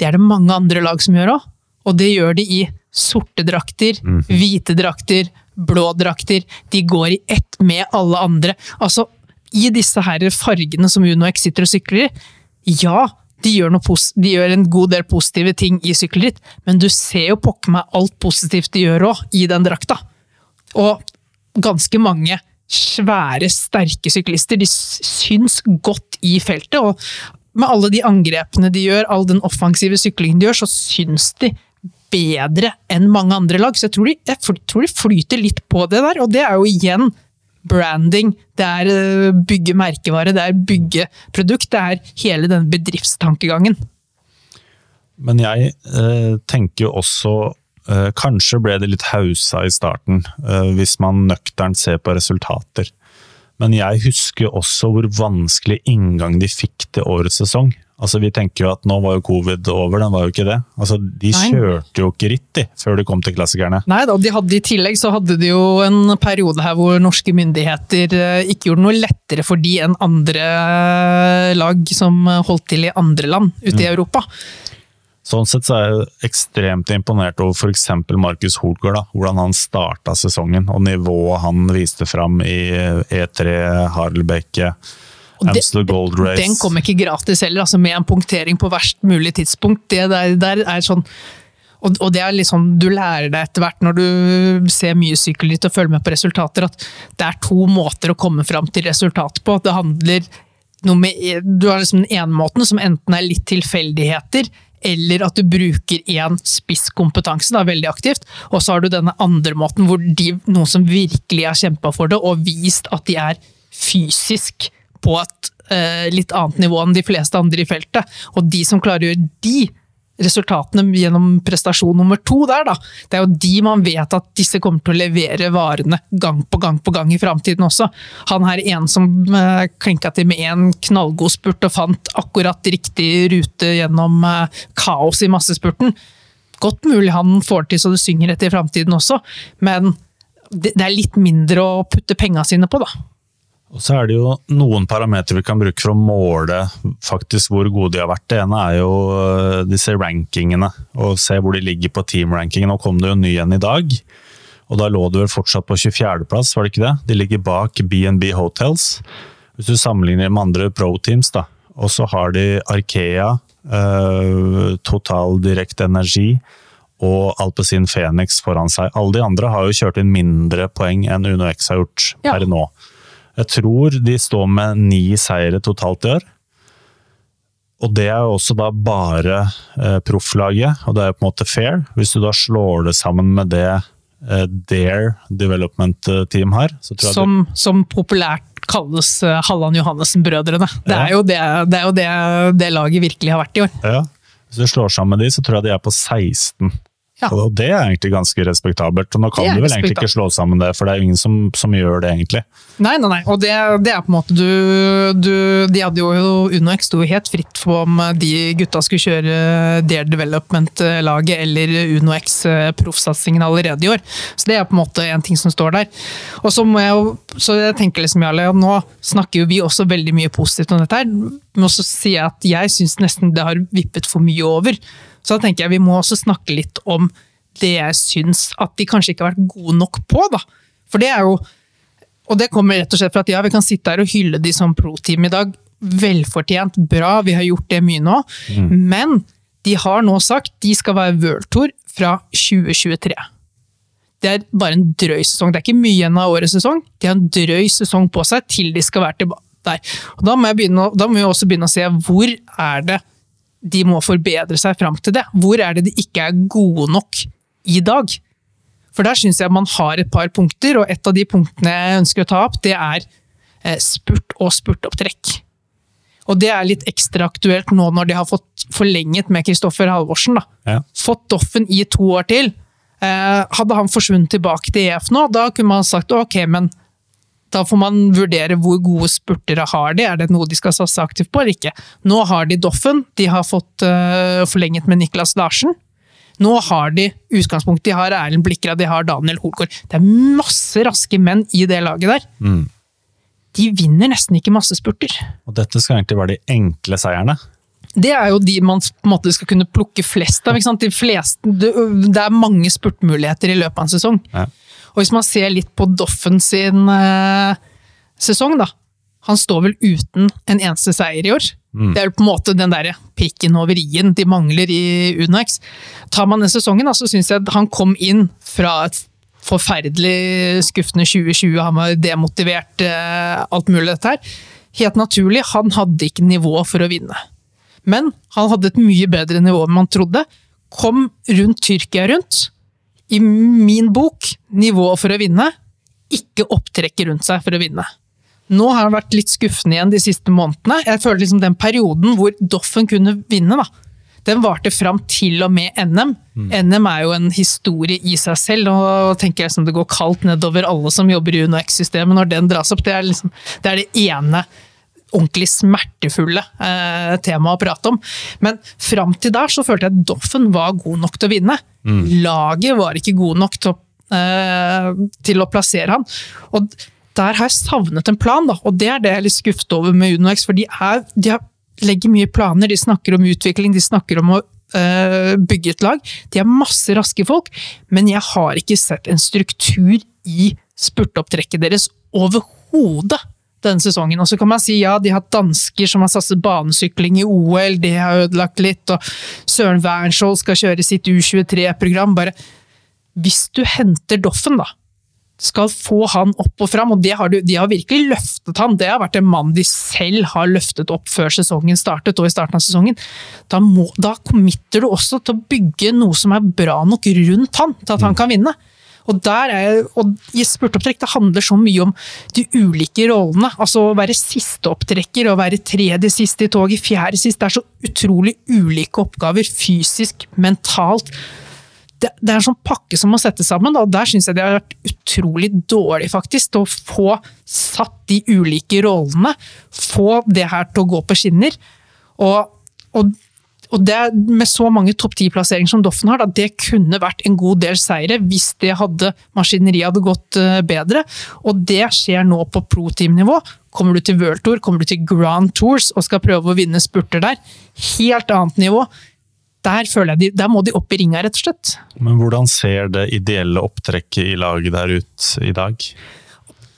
Det er det mange andre lag som gjør òg. Og det gjør de i sorte drakter, mm. hvite drakter, blå drakter. De går i ett med alle andre. Altså, i disse her fargene som UnoX sitter og sykler i, ja, de gjør, de gjør, en god del positive ting i sykkelritt, men du ser jo pokker meg alt positivt de gjør òg, i den drakta. Og ganske mange svære, sterke syklister, de syns godt i feltet. Og med alle de angrepene de gjør, all den offensive syklingen de gjør, så syns de bedre enn mange andre lag. Så jeg tror de, jeg tror de flyter litt på det der, og det er jo igjen branding, det er eh, bygge merkevare, det er bygge produkt. Det er hele den bedriftstankegangen. Men jeg eh, tenker jo også eh, Kanskje ble det litt hausa i starten, eh, hvis man nøkternt ser på resultater. Men jeg husker også hvor vanskelig inngang de fikk til årets sesong. Altså, Vi tenker jo at nå var jo covid over, den var jo ikke det. Altså, De Nei. kjørte jo ikke ritt de, før de kom til klassikerne. Nei da, de hadde i tillegg så hadde de jo en periode her hvor norske myndigheter eh, ikke gjorde noe lettere for de enn andre eh, lag som holdt til i andre land ute mm. i Europa. Sånn sett så er jeg ekstremt imponert over f.eks. Markus Holgaard. Hvordan han starta sesongen, og nivået han viste fram i E3, Harlbekke. Amstel Gold Race. Den kom ikke gratis heller, altså med en punktering på verst mulig tidspunkt. Det der, der er sånn og, og, det er liksom, Du lærer deg etter hvert når du ser mye sykkelritt og følger med på resultater, at det er to måter å komme fram til resultat på. Det handler noe med, Du har liksom den ene måten, som enten er litt tilfeldigheter, eller at du bruker én spisskompetanse da, veldig aktivt. Og så har du denne andre måten, hvor de, noen som virkelig har kjempa for det og vist at de er fysisk på et eh, litt annet nivå enn de fleste andre i feltet. Og de som klarer å gjøre de resultatene gjennom prestasjon nummer to der, da, det er jo de man vet at disse kommer til å levere varene gang på gang på gang i framtiden også. Han her en som eh, klinka til med en knallgod spurt og fant akkurat riktig rute gjennom eh, kaos i massespurten. Godt mulig han får til så det synger etter i framtiden også, men det, det er litt mindre å putte penga sine på, da. Og så er det jo noen parametere vi kan bruke for å måle faktisk hvor gode de har vært. Det ene er jo øh, disse rankingene, og se hvor de ligger på teamrankingen. Nå kom det jo ny en i dag, og da lå du vel fortsatt på 24.-plass, var det ikke det? De ligger bak BNB Hotels. Hvis du sammenligner med andre pro-teams, da, og så har de Arkea, eh, Total Direkt Energi og Alpezin Phoenix foran seg. Alle de andre har jo kjørt inn mindre poeng enn UnoX har gjort ja. nå. Jeg tror de står med ni seire totalt i år. Og det er jo også da bare eh, profflaget, og det er jo på en måte fair. Hvis du da slår det sammen med det eh, Dare Development Team har, så tror Som, som populært kalles eh, Halland Johannessen-brødrene. Det Ja. er jo, det, det, er jo det, det laget virkelig har vært i år. ja, Hvis du slår sammen med de, så tror jeg de er på 16. Ja. Og det er egentlig ganske respektabelt. Og nå kan du vel egentlig ikke slå sammen det, for det er jo ingen som, som gjør det, egentlig. Nei, nei, nei. Og det, det er på en måte du, du De hadde jo UnoX sto helt fritt for om de gutta skulle kjøre Dare Development-laget eller UnoX eh, proffsatsingen allerede i år. Så det er på en måte en ting som står der. Og så må jeg jo Så jeg tenker liksom, Jarle, nå snakker jo vi også veldig mye positivt om dette her. Men også sier jeg at jeg syns nesten det har vippet for mye over. Så da tenker jeg vi må også snakke litt om det jeg syns at de kanskje ikke har vært gode nok på, da. For det er jo og det kommer rett og slett fra at ja, vi kan sitte her og hylle de som pro-team i dag. Velfortjent, bra, vi har gjort det mye nå. Men de har nå sagt de skal være World Tour fra 2023. Det er bare en drøy sesong. Det er ikke mye igjen av årets sesong. De har en drøy sesong på seg til de skal være tilbake der. Og da må, begynne, da må vi også begynne å se hvor er det de må forbedre seg fram til det. Hvor er det de ikke er gode nok i dag? For der syns jeg man har et par punkter, og et av de punktene jeg ønsker å ta opp, det er eh, spurt og spurtopptrekk. Og det er litt ekstra aktuelt nå når de har fått forlenget med Kristoffer Halvorsen. Ja. Fått Doffen i to år til. Eh, hadde han forsvunnet tilbake til EF nå, da kunne man sagt ok, men da får man vurdere hvor gode spurtere har de. Er det noe de skal satse aktivt på eller ikke? Nå har de Doffen, de har fått uh, forlenget med Niklas Larsen. Nå har de utgangspunkt, de har Erlend Blikra, de har Daniel Holgaard. Det er masse raske menn i det laget der. De vinner nesten ikke masse spurter. Og dette skal egentlig være de enkle seierne. Det er jo de man på en måte skal kunne plukke flest av. De fleste, det er mange spurtmuligheter i løpet av en sesong. Ja. Og hvis man ser litt på Doffen sin eh, sesong, da. Han står vel uten en eneste seier i år. Det er jo på en måte den der prikken over i-en de mangler i Unex. Tar man den sesongen, da, så syns jeg at han kom inn fra et forferdelig skuffende 2020. Han var demotivert, eh, alt mulig dette her. Helt naturlig, han hadde ikke nivå for å vinne. Men han hadde et mye bedre nivå enn man trodde. Kom rundt Tyrkia rundt. I min bok, nivå for å vinne, ikke opptrekket rundt seg for å vinne. Nå har han vært litt skuffende igjen de siste månedene. Jeg føler liksom den perioden hvor Doffen kunne vinne, da, den varte fram til og med NM. NM er jo en historie i seg selv, og tenker jeg som det går kaldt nedover alle som jobber i UnoX-systemet når den dras opp. Det er, liksom, det, er det ene ordentlig smertefulle eh, tema å prate om. Men fram til der så følte jeg at Doffen var god nok til å vinne. Laget var ikke god nok til å, eh, til å plassere han. Og der har jeg savnet en plan, da, og det er det jeg er litt skuffet over med UnoX. For de, er, de har, legger mye planer, de snakker om utvikling, de snakker om å eh, bygge et lag. De er masse raske folk, men jeg har ikke sett en struktur i spurtopptrekket deres overhodet denne sesongen. Og så kan man si ja, de har hatt dansker som har satset banesykling i OL, det har ødelagt litt, og Søren Wernskjold skal kjøre sitt U23-program. Bare hvis du henter Doffen, da, skal få han opp og fram, og det har du, de har virkelig løftet han. Det har vært en mann de selv har løftet opp før sesongen startet, og i starten av sesongen. Da, må, da committer du også til å bygge noe som er bra nok rundt han, til at han kan vinne. Og, der er, og i spurtopptrekk det handler så mye om de ulike rollene. Altså å være sisteopptrekker, å være tredje siste i toget, fjerde sist. Det er så utrolig ulike oppgaver. Fysisk, mentalt. Det, det er en sånn pakke som må settes sammen, og der syns jeg de har vært utrolig dårlige, faktisk, til å få satt de ulike rollene. Få det her til å gå på skinner. Og, og, og det med så mange topp ti-plasseringer som Doffen har, da, det kunne vært en god del seire hvis det hadde, maskineriet hadde gått eh, bedre. Og det skjer nå på pro-team-nivå. Kommer du til World Tour, kommer du til Grand Tours og skal prøve å vinne spurter der. Helt annet nivå. Der, føler jeg de, der må de opp i ringa, rett og slett. Men hvordan ser det ideelle opptrekket i laget der ut i dag?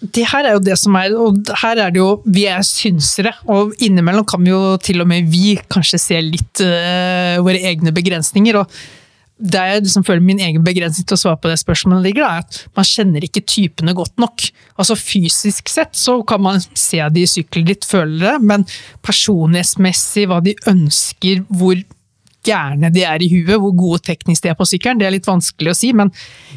Det her er jo det som er, og her er det jo Vi er synsere, og innimellom kan vi jo til og med vi kanskje se litt uh, våre egne begrensninger. og der jeg liksom føler min egen begrensning til å svare på det spørsmålet ligger, er at man kjenner ikke typene godt nok. Altså Fysisk sett så kan man se de i sykkelritt, føle det, men personlighetsmessig, hva de ønsker, hvor gærne de er i huet, hvor gode teknisk de er på sykkelen, det er litt vanskelig å si. men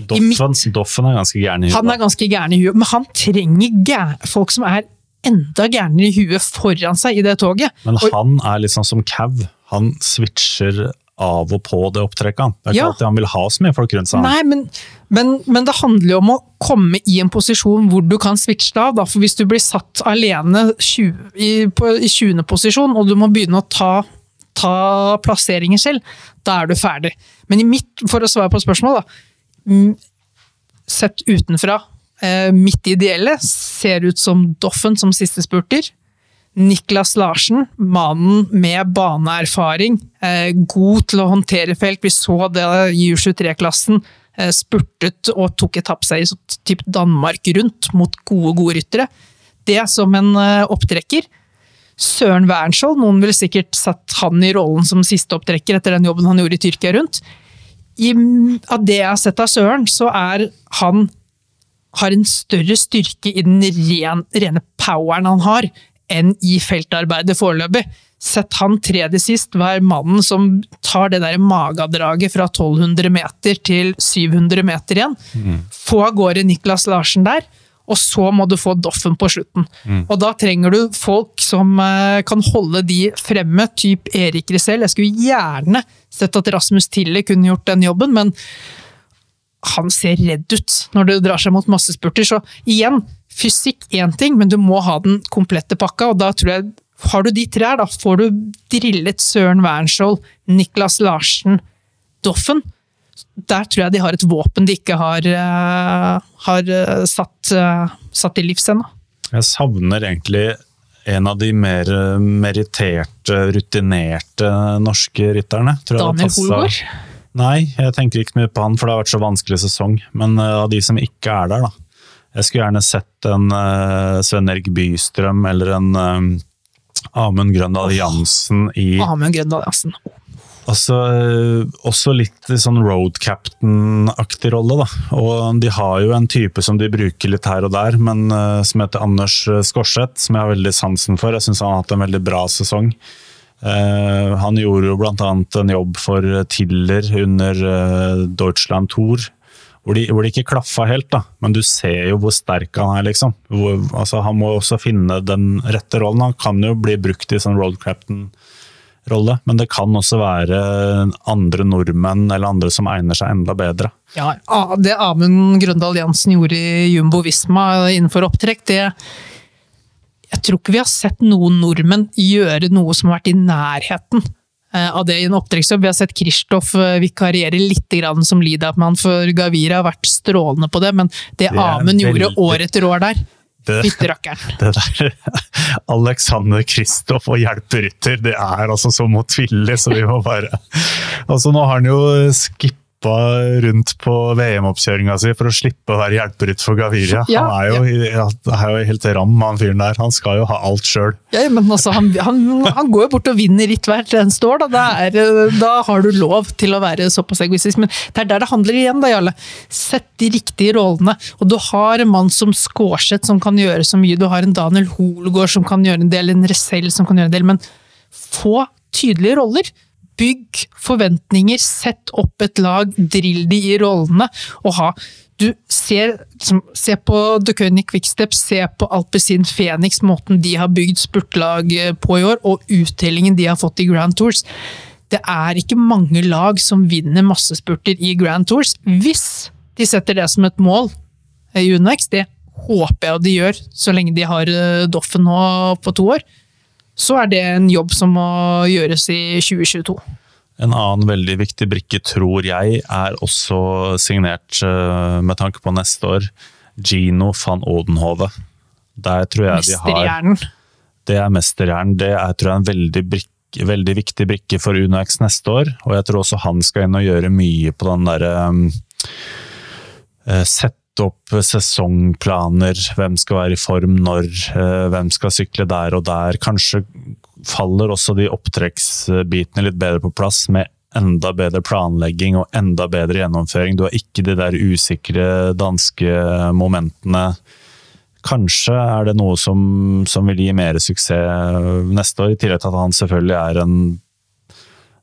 Doffen, Doffen er ganske gæren i huet. Han er ganske gæren i huet, men han trenger gær, folk som er enda gærnere i huet foran seg i det toget. Men Og- han er litt sånn som Cav. Han switcher av og på det opptrekket. Det er ikke Ja. alltid han vil ha så mye folk rundt seg. Nei, men, men, men det handler jo om å komme i en posisjon hvor du kan switche av. Da. For hvis du blir satt alene 20, i, på, i 20. posisjon, og du må begynne å ta, ta plasseringer selv, da er du ferdig. Men i mitt, for å svare på spørsmålet, da. Sett utenfra, eh, mitt ideelle ser ut som Doffen som siste spurter. Niklas Larsen, mannen med baneerfaring, eh, god til å håndtere felt. Vi så det i U23-klassen. Eh, spurtet og tok etappeseier typ Danmark rundt mot gode, gode ryttere. Det som en opptrekker. Søren Wernskjold, noen ville sikkert satt han i rollen som siste opptrekker etter den jobben han gjorde i Tyrkia rundt. I, av det jeg har sett av Søren, så er han har en større styrke i den ren, rene poweren han har, enn i feltarbeidet foreløpig. Sett han tredje sist, var mannen som tar det der magedraget fra 1200 meter til 700 meter igjen. Få av gårde Niklas Larsen der, og så må du få Doffen på slutten. Og da trenger du folk som eh, kan holde de fremme, typ Erik Risell. Jeg skulle gjerne sett at Rasmus Tille kunne gjort den jobben, men han ser redd ut når det drar seg mot massespurter. Så igjen, fysikk én ting, men du må ha den komplette pakka. Og da tror jeg, har du de tre her, da får du drillet Søren Wernskjold, Niklas Larsen, Doffen. Der tror jeg de har et våpen de ikke har, eh, har eh, satt, satt i livs ennå. Jeg savner egentlig en av de mer eh, meritterte, rutinerte norske rytterne. Tror Daniel Holgaard. Nei, jeg tenker ikke mye på han, for det har vært så vanskelig sesong. Men eh, av de som ikke er der, da. Jeg skulle gjerne sett en uh, Sven Erik Bystrøm eller en um, Amund Grøndal Jansen i Amund Grøndal Jansen. Altså, eh, også litt sånn road captain-aktig rolle, da. Og de har jo en type som de bruker litt her og der, men uh, som heter Anders Skorseth, som jeg har veldig sansen for. Jeg syns han har hatt en veldig bra sesong. Uh, han gjorde jo blant annet en jobb for Tiller under uh, Deutschland Tour. Hvor de, de ikke klaffa helt, da. men du ser jo hvor sterk han er. liksom. Hvor, altså, han må også finne den rette rollen. Han kan jo bli brukt i sånn road captain-rolle, men det kan også være andre nordmenn eller andre som egner seg enda bedre. Ja, det Amund Grøndal Jansen gjorde i Jumbo Visma innenfor opptrekk, det Jeg tror ikke vi har sett noen nordmenn gjøre noe som har vært i nærheten eh, av det i en opptrekksjobb. Vi har sett Kristoff eh, vikariere litt grann som lead-up-mann for Gavira, har vært strålende på det, men det, det Amund gjorde veldig- år etter år der Det, det der. Alexander Kristoff og hjelperytter, det er altså som å tville, så vi må bare Altså, nå har han jo skippa rundt på VM-oppkjøringa si for å slippe å være hjelperytter for Gaviria. Ja, han er jo, ja, det er jo helt ram, han fyren der. Han skal jo ha alt sjøl. Ja, men altså, han, han, han går jo bort og vinner ritt hvert eneste år. Da. Da, er, eh, da har du lov til å være såpass egoistisk. Men det er der det handler igjen, da, Jarle. Sett de riktige rollene. Og du har en mann som Skårseth som kan gjøre så mye. Du har en Daniel Holegård som kan gjøre en del, en Resell som kan gjøre en del. Men få tydelige roller. Bygg forventninger, sett opp et lag, drill de i rollene. og ha du ser, Se på The König Quickstep, se på Alpezin Phoenix, måten de har bygd spurtlag eh, på i år, og uttellingen de har fått i Grand Tours. Det er ikke mange lag som vinner massespurter i Grand Tours, hvis de setter det som et mål i UNX. Det håper jeg de gjør, så lenge de har eh, Doffen nå på to år. Så er det en jobb som må gjøres i 2022. En annen veldig viktig brikke, tror jeg, er også signert eh, med tanke på neste år. Gino van Odenhove. Der tror jeg de har. Det er mesterhjernen. Det er tror jeg, en veldig, brikke, veldig viktig brikke for UnoX neste år. Og jeg tror også han skal inn og gjøre mye på den derre um, eh, Sette opp sesongplaner, hvem skal være i form når, eh, hvem skal sykle der og der. Kanskje faller også de opptrekksbitene litt bedre på plass med enda bedre planlegging og enda bedre gjennomføring. Du har ikke de der usikre danske momentene. Kanskje er det noe som, som vil gi mer suksess neste år, i tillegg til at han selvfølgelig er en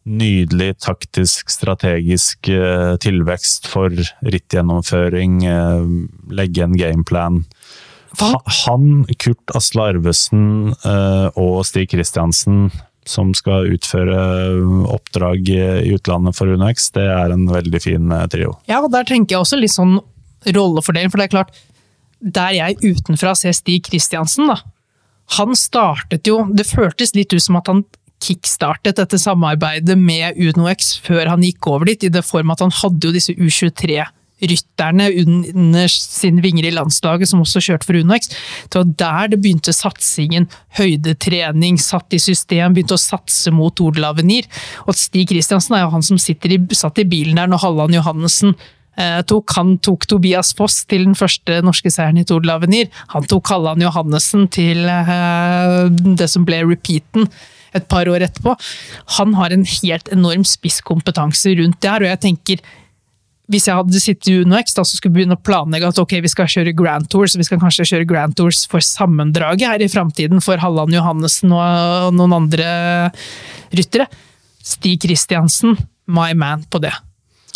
nydelig taktisk, strategisk eh, tilvekst for rittgjennomføring, eh, legge en gameplan. Hva? Han, Kurt Asle Arvesen eh, og Stig Kristiansen som skal utføre oppdrag i utlandet for UnoX, det er en veldig fin trio. Ja, og der tenker jeg også litt sånn rollefordeling, for det er klart, der jeg utenfra ser Stig Kristiansen, da, han startet jo Det føltes litt ut som at han kickstartet dette samarbeidet med UnoX før han gikk over dit, i det form at han hadde jo disse U23-rytterne under sin vinger i landslaget, som også kjørte for UnoX. Det var der det begynte satsingen. Høydetrening, satt i system, begynte å satse mot Odel Avenir. Og Stig Kristiansen er jo han som i, satt i bilen der når Halland Johannessen eh, tok, han tok Tobias Foss til den første norske seieren i Tour de. Han tok Halland Johannessen til eh, det som ble repeaten et par år etterpå. Han har en helt enorm spisskompetanse rundt det her, og jeg tenker hvis jeg hadde sittet i UnoX da, så skulle begynne å planlegge at ok, vi skal kjøre Grand Tours, vi skal kanskje kjøre Grand Tours for sammendraget her i framtiden, for Halland Johannessen og noen andre ryttere. Stig Kristiansen, my man på det.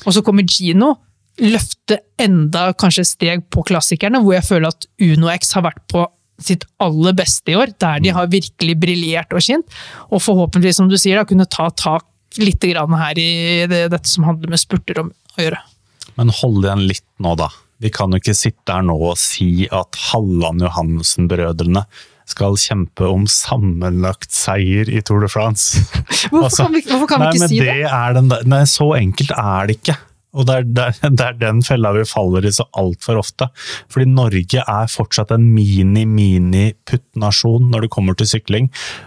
Og så kommer Gino, løfte enda kanskje steg på klassikerne, hvor jeg føler at UnoX har vært på sitt aller beste i år, der de har virkelig briljert og skint. Og forhåpentligvis, som du sier, da, kunne ta tak litt grann her i det, dette som handler med spurter om å gjøre. Men hold igjen litt nå, da. Vi kan jo ikke sitte her nå og si at Halland Johannessen-brødrene skal kjempe om sammenlagt seier i Tour de France. Hvorfor Altså, kan vi, hvorfor kan vi ikke si det? er den nei, så enkelt er det ikke. Og det er, det, er, den fella vi faller i så altfor ofte. Fordi Norge er fortsatt en mini-mini-putt-nasjon når det kommer til sykling.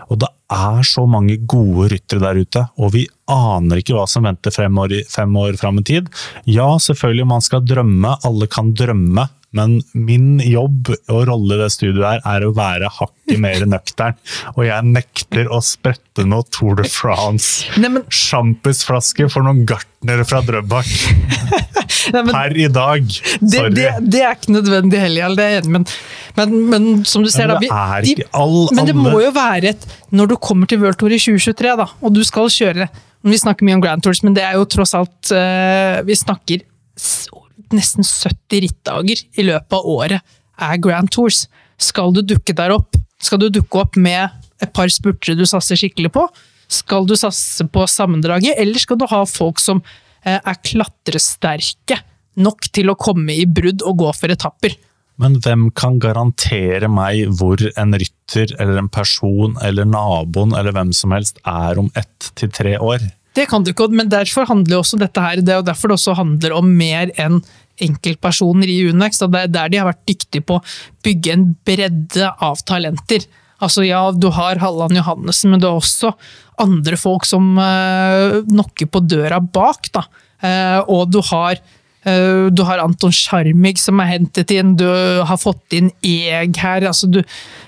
Og det er så mange gode ryttere der ute, og vi aner ikke hva som venter fem år, fem år fram i tid. Ja, selvfølgelig man skal drømme, alle kan drømme. Men min jobb og rolle i det studioet her er å være hakket mer nøktern. Og jeg nekter å sprette noe Tour de France Nei, men, sjampisflaske for noen gartnere fra Drøbak per i dag. det, Sorry. det, det er ikke nødvendig heller, det er enig men, men, men som du ser, Men da vi, de- all- Men det må jo være et Når du kommer til World Tour i 2023, da, og du skal kjøre Vi snakker mye om Grand Tours, men det er jo tross alt eh, Vi snakker s- nesten 70 rittdager i løpet av året er Grand Tours. Skal du dukke der opp? Skal du dukke opp med et par spurtere du satser skikkelig på? Skal du satse på sammendraget, eller skal du ha folk som eh, er klatresterke nok til å komme i brudd og gå for etapper? Men hvem kan garantere meg hvor en rytter eller en person eller naboen eller hvem som helst er om ett til tre år? Det kan du ikke, men derfor handler også dette her, det er jo derfor det også handler om mer enn enkeltpersoner i Unex. Det er der de har vært dyktige på å bygge en bredde av talenter. Altså ja, du har Halland Johannessen, men du har også andre folk som uh, knocker på døra bak. da. Uh, og du har uh, du har Anton Sjarmig som er hentet inn, du har fått inn Eg her, altså du,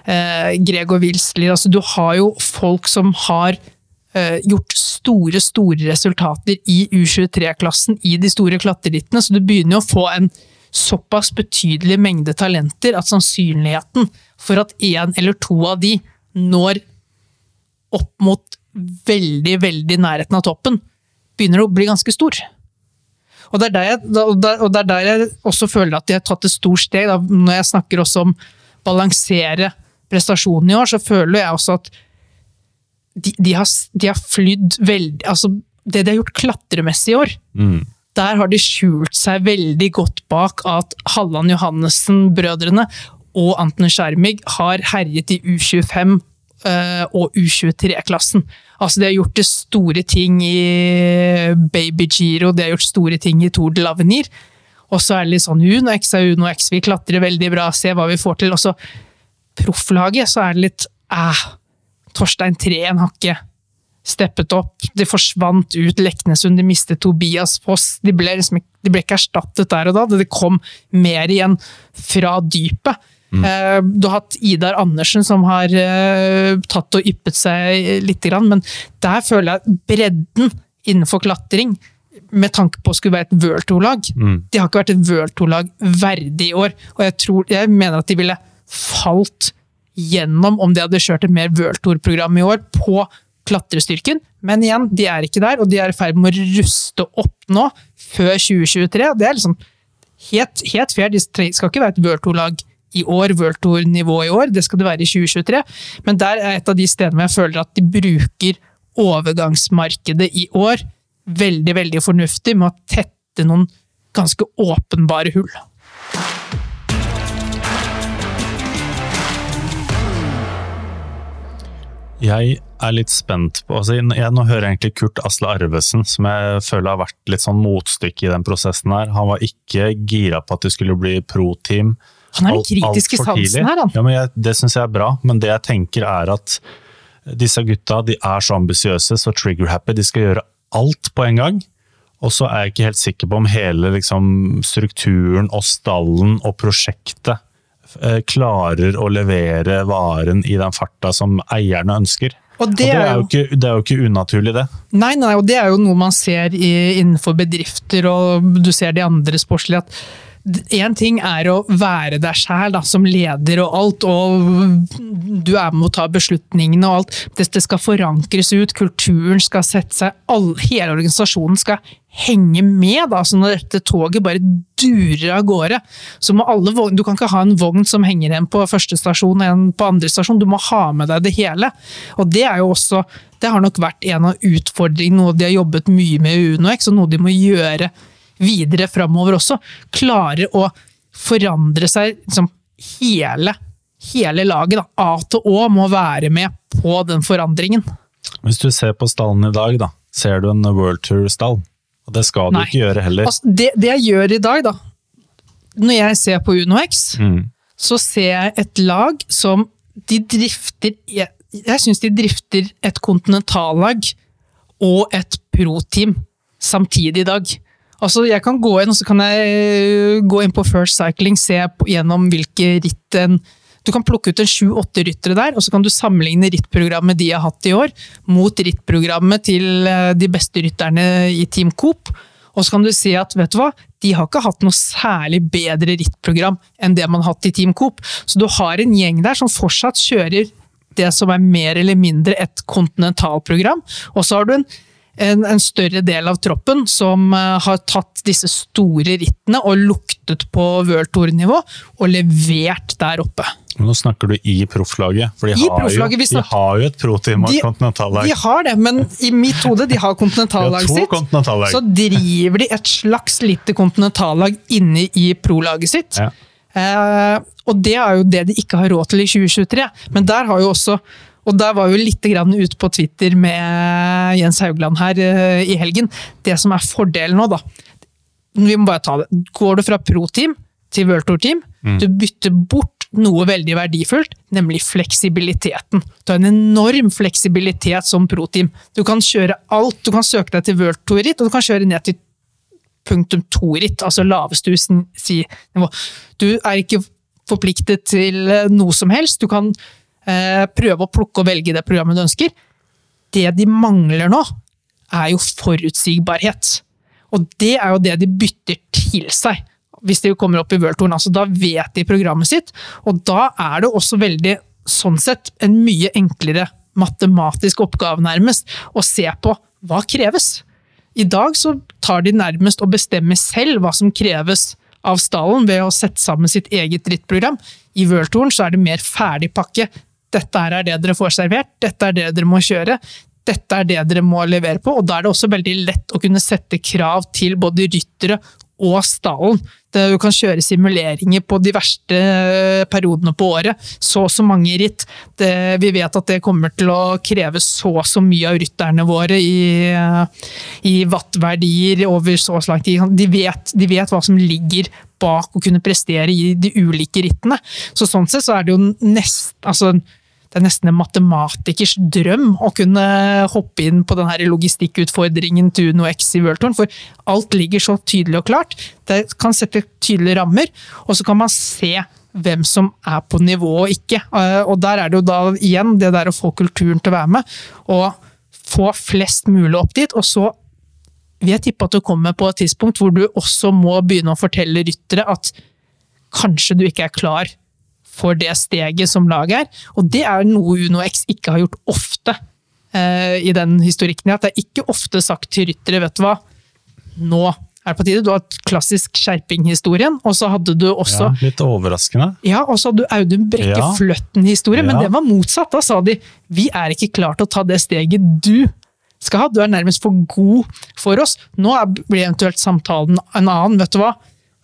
eh, Gregor Wilsler. Altså du har jo folk som har eh, gjort store, store resultater i U23-klassen i de store klatrerittene, så du begynner jo å få en såpass betydelig mengde talenter at sannsynligheten for at én eller to av de når opp mot veldig, veldig nærheten av toppen, begynner å bli ganske stor. Og det, er der jeg, og det er der jeg også føler at de har tatt et stort steg. Når jeg snakker også om balansere prestasjonen i år, så føler jeg også at de, de, har, de har flydd veldig altså Det de har gjort klatremessig i år, der har de skjult seg veldig godt bak at Halland Johannessen-brødrene og Anton Skjermig har herjet i U25 eh, og U23-klassen. Altså, de har gjort det store ting i Baby Giro, de har gjort store ting i Tour de l'Avenir. Og så er det litt sånn Hun X er Uno X, vil klatrer veldig bra, se hva vi får til. Og så profflaget, så er det litt eh, Torstein Treen har ikke steppet opp. De forsvant ut Leknesund, de mistet Tobias Foss. De ble, liksom, de ble ikke erstattet der og da. Det kom mer igjen fra dypet. Mm. Du har hatt Idar Andersen som har eh, tatt og yppet seg litt, grann, men der føler jeg bredden innenfor klatring, med tanke på å skulle være et World Tour-lag. De har ikke vært et World Tour-lag verdig i år, og jeg, tror, jeg mener at de ville falt gjennom om de hadde kjørt et mer World Tour-program i år på klatrestyrken. Men igjen, de er ikke der, og de er i ferd med å ruste opp nå, før 2023. Det er liksom helt, helt fair. De skal ikke være et World Tour-lag i år, World Tour-nivå i år, det skal det være i 2023. Men der er et av de stedene hvor jeg føler at de bruker overgangsmarkedet i år veldig, veldig fornuftig med å tette noen ganske åpenbare hull. Jeg er litt spent på altså jeg, Nå hører jeg egentlig Kurt Asle Arvesen, som jeg føler har vært litt sånn motstykke i den prosessen her. Han var ikke gira på at det skulle bli pro-team. Han er litt kritisk i sansen her, han. Ja, men jeg, det syns jeg er bra, men det jeg tenker er at disse gutta de er så ambisiøse, så trigger-happy. De skal gjøre alt på en gang. Og så er jeg ikke helt sikker på om hele liksom, strukturen og stallen og prosjektet klarer å levere varen i den farta som eierne ønsker. Og det, og det, er jo ikke, det er jo ikke unaturlig, det. Nei, nei, og det er jo noe man ser i, innenfor bedrifter, og du ser de andre sportslige. at Én ting er å være deg sjæl som leder og alt, og du er med å ta beslutningene og alt. Det skal forankres ut, kulturen skal sette seg, all, hele organisasjonen skal henge med. Da. Så når dette toget bare durer av gårde, så må alle vogn, Du kan ikke ha en vogn som henger igjen på første stasjon og en på andre stasjon, du må ha med deg det hele. Og det er jo også det har nok vært en av utfordringene, noe de har jobbet mye med i UnoX, og noe de må gjøre videre framover også, klarer å forandre seg liksom, hele, hele laget. Da. A til Å må være med på den forandringen. Hvis du ser på stallen i dag, da, ser du en World Tour-stall? Og det skal du Nei. ikke gjøre heller. Altså, det, det, jeg gjør i dag, da, når jeg ser på UnoX, mm. så ser jeg et lag som de drifter Jeg, jeg syns de drifter et kontinentallag og et pro-team samtidig i dag. Altså, jeg kan gå inn og så kan jeg øh, gå inn på First Cycling, se gjennom hvilke ritt en du kan plukke ut en sju-åtte ryttere der, og så kan du sammenligne rittprogrammet de har hatt i år, mot rittprogrammet til øh, de beste rytterne i Team Coop. Og så kan du si at vet du hva, de har ikke hatt noe særlig bedre rittprogram enn det man har hatt i Team Coop. Så du har en gjeng der som fortsatt kjører det som er mer eller mindre et kontinentalprogram. Og så har du en en, en, større del av troppen som uh, har tatt disse store rittene og luktet på World Tour-nivå og levert der oppe. nå snakker du i profflaget, for de, har, jo, de har jo et proteam og kontinentallag. De har det, men i mitt hode, de har kontinentallaget sitt. Kontinentallag. Så driver de et slags lite kontinentallag inne i pro-laget sitt. Ja. Uh, og det er jo det de ikke har råd til i 2023. Men der har jo også og da var vi litt ute på Twitter med Jens Haugland her uh, i helgen. Det som er fordelen nå, da Vi må bare ta det. Går du fra pro-team til World Tour-team, mm. du bytter bort noe veldig verdifullt, nemlig fleksibiliteten. Du har en enorm fleksibilitet som pro-team. Du kan kjøre alt. Du kan søke deg til World Tour-ritt, og du kan kjøre ned til punktum to-ritt, altså laveste nivå. Du er ikke forpliktet til noe som helst. Du kan Eh, prøve å plukke og velge det programmet du ønsker. Det de mangler nå, er jo forutsigbarhet. Og det er jo det de bytter til seg hvis de kommer opp i worldtouren. Altså, da vet de programmet sitt, og da er det også veldig, sånn sett, en mye enklere matematisk oppgave, nærmest, å se på hva kreves. I dag så tar de nærmest og bestemmer selv hva som kreves av stallen ved å sette sammen sitt eget drittprogram. I worldtouren så er det mer ferdigpakke, dette er det dere får servert, dette er det dere må kjøre, dette er det dere må levere på. Og da er det også veldig lett å kunne sette krav til både ryttere og stallen. Du kan kjøre simuleringer på de verste eh, periodene på året. Så og så mange ritt. Det, vi vet at det kommer til å kreve så og så mye av rytterne våre i, eh, i wattverdier over så og så lang tid. De vet, de vet hva som ligger bak å kunne prestere i de ulike rittene. Så sånn sett så er det jo nest, altså det er nesten en matematikers drøm å kunne hoppe inn på denne logistikkutfordringen til Uno X i World for alt ligger så tydelig og klart. Det kan sette tydelige rammer, og så kan man se hvem som er på nivå og ikke. Eh, og der er det jo da igjen det der å få kulturen til å være med, og få flest mulig opp dit, og så vil jeg tippe at du kommer på et tidspunkt hvor du også må begynne å fortelle ryttere at kanskje du ikke er klar for det steget som laget er. Og det er noe Uno X ikke har gjort ofte eh, i den historikken. At det er ikke ofte sagt til ryttere, vet du hva, nå er det på tide. Du har et klassisk skjerping-historien, og så hadde du også Ja, litt overraskende. ja, og så hadde du Audun Brekke Ja. Fløtten-historie, men Ja. det var motsatt. Da sa de vi er ikke klar til å ta det steget du skal ha, du er nærmest for god for oss. Nå blir eventuelt samtalen en annen, vet du hva.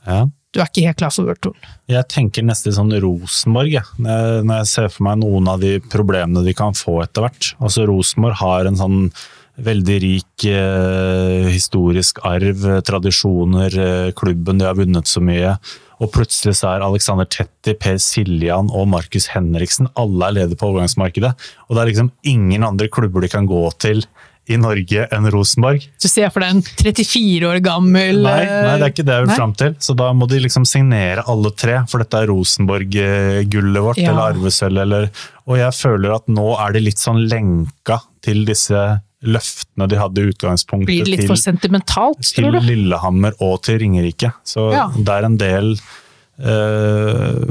Ja. Du er ikke helt klar for Tour. Jeg tenker nesten sånn Rosenborg, ja. Når jeg- ser for meg noen av de problemene de kan få etter hvert. Altså Rosenborg har en sånn veldig rik eh, historisk arv, eh, tradisjoner, eh, klubben, de har vunnet så mye. Og plutselig så er Alexander Tetti, Per Siljan og Markus Henriksen alle er ledige på overgangsmarkedet. Og det er liksom ingen andre klubber de kan gå til i Norge enn Rosenborg. Så ser jeg for deg en 34 år gammel Nei, nei, det er ikke det jeg vil fram til. Så da må de liksom signere alle tre, for dette er Rosenborg-gullet vårt, Ja. eller arvesølvet, eller Og jeg føler at nå er de litt sånn lenka til disse løftene de hadde i utgangspunktet Blir det litt til, for sentimentalt, til tror du? Lillehammer og til Ringerike. Så Ja. det er en del øh,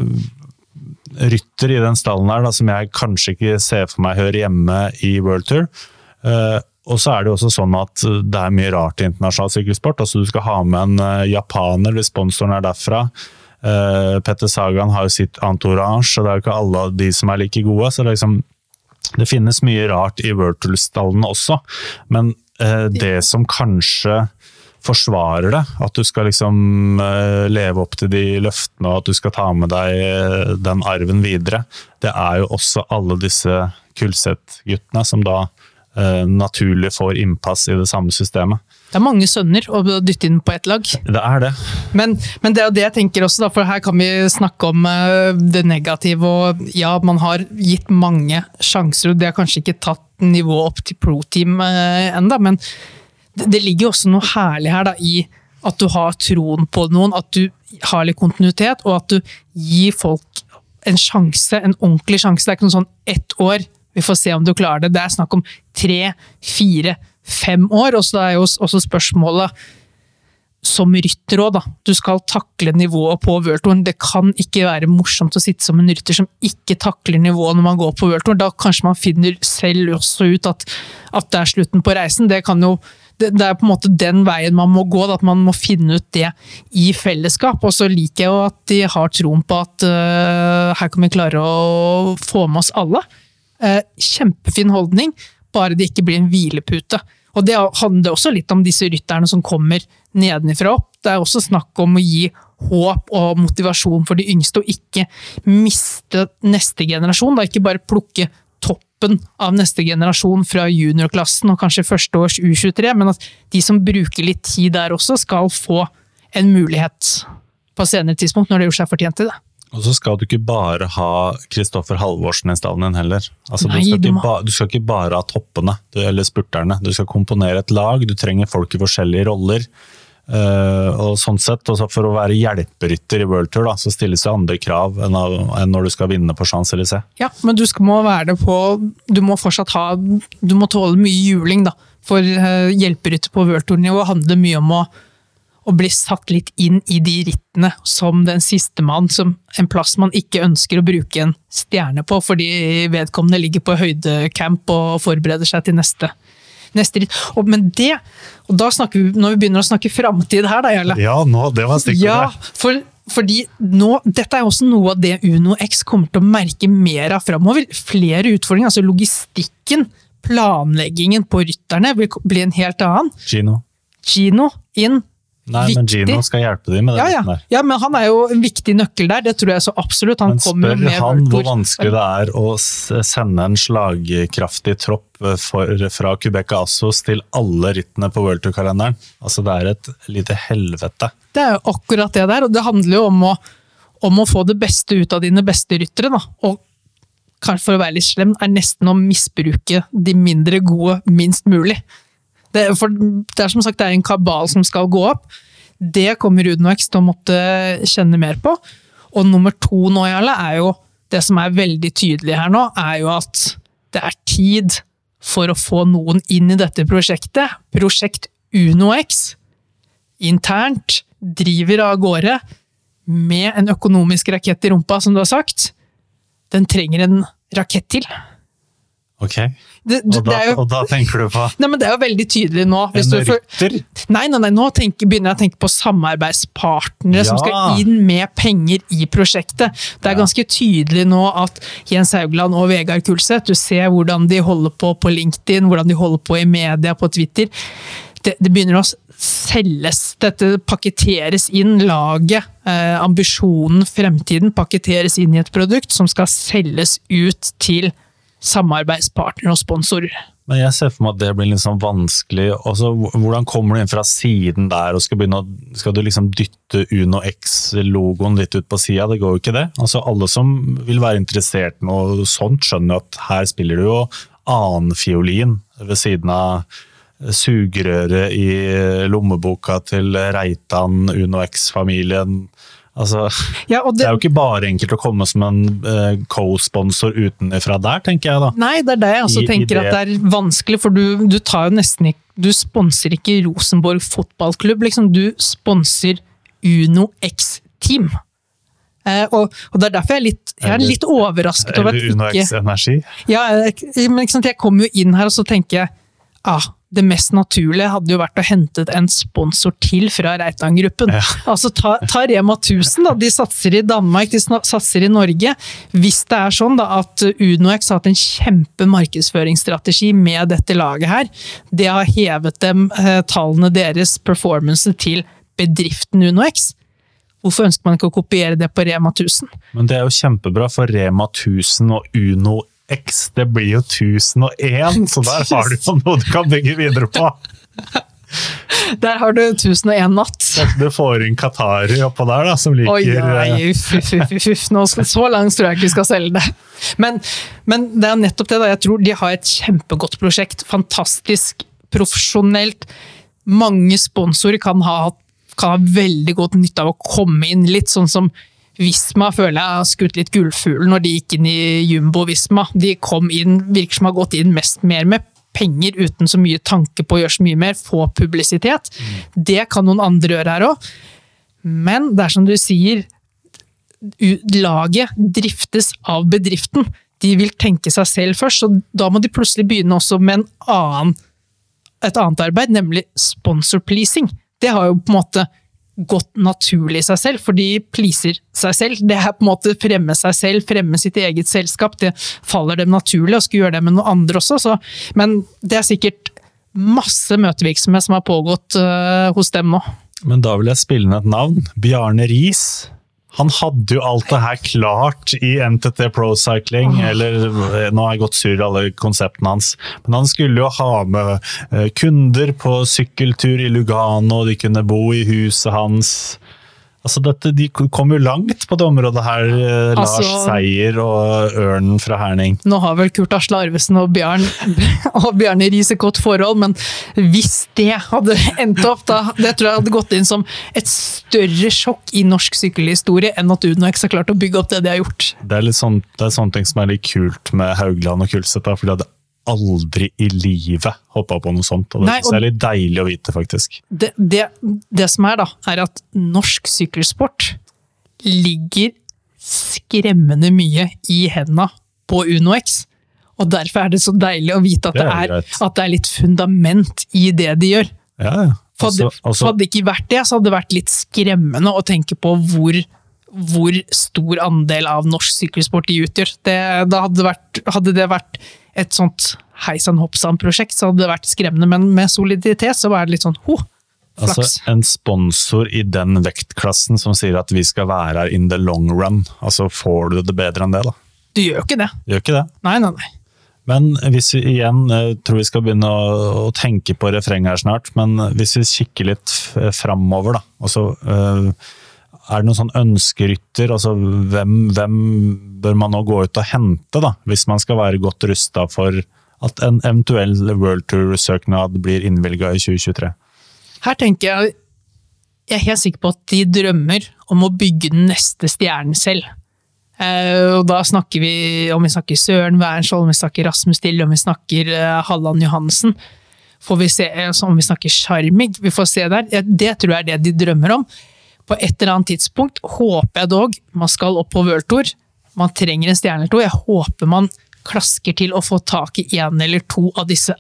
rytter i den stallen her da, som jeg kanskje ikke ser for meg hører hjemme i World Tour. Eh, og så er det jo også sånn at det er mye rart i internasjonal sykkelsport. Altså Du skal ha med en eh, japaner hvis sponsoren er derfra. Eh, Petter Sagan har jo sitt entourage, og det er jo ikke alle de som er like gode. så det er liksom det finnes mye rart i World Tour-stallene også, men eh, det som kanskje forsvarer det, at du skal liksom eh, leve opp til de løftene og at du skal ta med deg eh, den arven videre, det er jo også alle disse Kulseth-guttene som da eh, naturlig får innpass i det samme systemet. Det er mange sønner å dytte inn på ett lag. Det er det. Men, men det er jo det jeg tenker også, da, for her kan vi snakke om eh, det negative. og Ja, man har gitt mange sjanser, og det har kanskje ikke tatt nivået opp til pro-team uh, enda, men det, det ligger jo også noe herlig her da, i at du har troen på noen, at du har litt kontinuitet, og at du gir folk en sjanse, en ordentlig sjanse. Det er ikke noe sånn ett år, vi får se om du klarer det. Det er snakk om tre, fire, fem år. Og så er jo også spørsmålet som rytter òg, da. Du skal takle nivået på worldtouren. Det kan ikke være morsomt å sitte som en rytter som ikke takler nivået når man går på worldtouren. Da kanskje man finner selv også ut at, at det er slutten på reisen. Det, jo, det, det er på en måte den veien man må gå, da, at man må finne ut det i fellesskap. Og så liker jeg jo at de har troen på at uh, her kan vi klare å få med oss alle. Eh, kjempefin holdning, bare det ikke blir en hvilepute. Og det handler også litt om disse rytterne som kommer nedenifra opp. Det er også snakk om å gi håp og motivasjon for de yngste, og ikke miste neste generasjon. Da ikke bare plukke toppen av neste generasjon fra juniorklassen og kanskje første års U23, men at de som bruker litt tid der også, skal få en mulighet på senere tidspunkt, når de har gjort seg fortjent til det. Og så skal du ikke bare ha Kristoffer Halvorsen i stallen din heller. Altså, Nei, du, skal må- ba, du skal ikke bare ha toppene du, eller spurterne. Du skal komponere et lag, du trenger folk i forskjellige roller. Uh, og sånn sett, også For å være hjelperytter i World Tour da, så stilles det andre krav enn, av- enn når du skal vinne på Champs-Élysées. Ja, men du skal, må være det på Du må fortsatt ha Du må tåle mye juling, da. For uh, hjelperytter på World Tour-nivå handler mye om å, å bli satt litt inn i de rittene som den sistemann, som en plass man ikke ønsker å bruke en stjerne på, fordi vedkommende ligger på høydecamp og forbereder seg til neste, neste ritt. Og, men det, og da snakker vi, når vi begynner å snakke framtid her, da, Jarle Ja, nå, det var stikkordet! ja, for, fordi nå, dette er også noe av det Uno X kommer til å merke mer av framover. Flere utfordringer, altså logistikken, planleggingen på rytterne vil bli en helt annen. Kino. Kino inn. Nei, men Gino skal hjelpe dem med det. Ja, ja. ja, men han er jo en viktig nøkkel der, det tror jeg så absolutt. Han Men spør med han hvor vanskelig det er å sende en slagkraftig tropp eh, for, fra Quebec Assos til alle rittene på World Tour-kalenderen. Altså, det er et lite helvete. Det er jo akkurat det der, og det handler jo om å, om å få det beste ut av dine beste ryttere. Da. Og for å være litt slem, er nesten å misbruke de mindre gode minst mulig. Det, for det er som sagt det er en kabal som skal gå opp. Det kommer Unox til å måtte kjenne mer på. Og nummer to nå, Jarle, er jo det som er veldig tydelig her nå, er jo at det er tid for å få noen inn i dette prosjektet. Prosjekt UnoX internt driver av gårde med en økonomisk rakett i rumpa, som du har sagt, den trenger en rakett til. Ok, Det, du, og da, jo, og da tenker du på nei, men det er jo veldig tydelig nå. En du rytter? Nei, nei, nei, nå tenker, begynner jeg å tenke på samarbeidspartnere som skal inn med penger i prosjektet. Det er Ja. ganske tydelig nå at Jens Haugland og Vegard Kulseth, du ser hvordan de holder på på LinkedIn, hvordan de holder på i media, på Twitter. Det, det begynner å selges, dette pakketteres inn, laget, eh, ambisjonen, fremtiden pakketteres inn i et produkt som skal selges ut til samarbeidspartnere og sponsorer. Men jeg ser for meg at det blir litt sånn vanskelig. Også, hvordan kommer du inn fra siden der, og skal, å, skal du liksom dytte Uno X-logoen litt ut på sida? Det går jo ikke det. Altså, alle som vil være interessert i noe sånt, skjønner at her spiller du jo annenfiolin ved siden av sugerøret i lommeboka til Reitan, Uno X-familien. Altså, Ja, og det er jo ikke bare enkelt å komme som en uh, co-sponsor utenfra der, tenker jeg da. Nei, det er det jeg også I- i tenker at det er vanskelig, for du, du tar jo nesten ikke Du sponser ikke Rosenborg fotballklubb, liksom. Du sponser Uno X-team. Eh, og, og det er derfor jeg er litt, jeg er litt overrasket over Eller Uno X Energi. ja, men ikke sant, Jeg kommer jo inn her og så tenker jeg ah, det mest naturlige hadde jo vært å hente en sponsor til fra Reitan-gruppen. Ja. Altså ta, ta Rema 1000, da. De satser i Danmark, de satser i Norge. Hvis det er sånn da at UnoX har hatt en kjempe markedsføringsstrategi med dette laget her, det har hevet dem eh, tallene deres, performance, til bedriften UnoX. Hvorfor ønsker man ikke å kopiere det på Rema 1000? Men det er jo kjempebra for Rema 1000 og Uno X. Det blir jo 1001, så der har du jo noe du kan bygge videre på. Der har du 1001 natt. Du får inn Qatari oppå der, da, som liker Oi, eh, nei, uff, uff, uff, uff. Nå skal, Så langt tror jeg ikke vi skal selge det. Men, men det er nettopp det. da. Jeg tror de har et kjempegodt prosjekt. Fantastisk profesjonelt. Mange sponsorer kan ha, kan ha veldig godt nytte av å komme inn litt sånn som Visma føler jeg har skutt litt gullfuglen når de gikk inn i Jumbo Visma. De kom inn, virker som har gått inn mest mer med penger uten så mye tanke på å gjøre så mye mer, få publisitet. Det kan noen andre gjøre her òg. Men det er som du sier, laget driftes av bedriften. De vil tenke seg selv først, og da må de plutselig begynne også med en annen, et annet arbeid, nemlig sponsor pleasing. Det har jo på en måte gått naturlig i seg selv, for de pleaser seg selv. Det er på en måte fremme seg selv, fremme sitt eget selskap. Det faller dem naturlig, og skulle gjøre det med noen andre også. Så. Men det er sikkert masse møtevirksomhet som har pågått uh, hos dem nå. Men da vil jeg spille inn et navn. Bjarne Riis. Han hadde jo alt det her klart i NTT Pro Cycling, eller eh, nå har jeg gått sur i alle konseptene hans, men han skulle jo ha med eh, kunder på sykkeltur i Lugano, de kunne bo i huset hans. Altså dette, De kom jo langt på det området her, Altså, Lars Seier og Ørnen fra Herning. Nå har vel Kurt Asle Arvesen og, Bjørn, og Bjarne Riis et godt forhold, men hvis det hadde endt opp, da det tror jeg hadde gått inn som et større sjokk i norsk sykkelhistorie enn at UnoX har klart å bygge opp det de har gjort. Det er litt sånn, det er sånne ting som er litt kult med Haugland og Kulseth, for de hadde aldri i livet hoppa på noe sånt. og Det Nei, synes jeg er litt deilig å vite, faktisk. Det, det, det som er, da, er at norsk sykkelsport ligger skremmende mye i henda på UnoX. Og derfor er det så deilig å vite at Det det, er er, at det er litt fundament i det de gjør. Ja, hadde, Altså- altså- for hadde det ikke vært det, så hadde det vært litt skremmende å tenke på hvor, hvor stor andel av norsk sykkelsport de utgjør. Det, da hadde, det vært, hadde det vært et sånt heisan hoppsan-prosjekt, så hadde det vært skremmende, men med soliditet så var det litt sånn ho, flaks. Altså, en sponsor i den vektklassen som sier at vi skal være her in the long run, altså får du det bedre enn det, da? Du gjør ikke det. Du Gjør ikke det. Nei, nei, nei. Men hvis vi igjen eh, tror vi skal begynne å, å tenke på refrenget her snart, men hvis vi kikker litt f- framover, da. Altså, eh, er det noen sånn ønskerytter? Altså, hvem, hvem bør man nå gå ut og hente, da? Hvis man skal være godt rusta for at en eventuell World Tour-søknad blir innvilga i 2023? Her tenker jeg Jeg er helt sikker på at de drømmer om å bygge den neste stjernen selv. Uh, og da snakker vi om vi snakker Søren Wernskjold, om vi snakker Rasmus Stille, om vi snakker uh, Halland Johansen. Får vi se altså om vi snakker sjarmig, vi får se der. Det tror jeg er det de drømmer om. På et eller annet tidspunkt håper jeg dog man skal opp på World Tour. Man trenger en stjerne eller to. Jeg håper man klasker til å få tak i én eller to av disse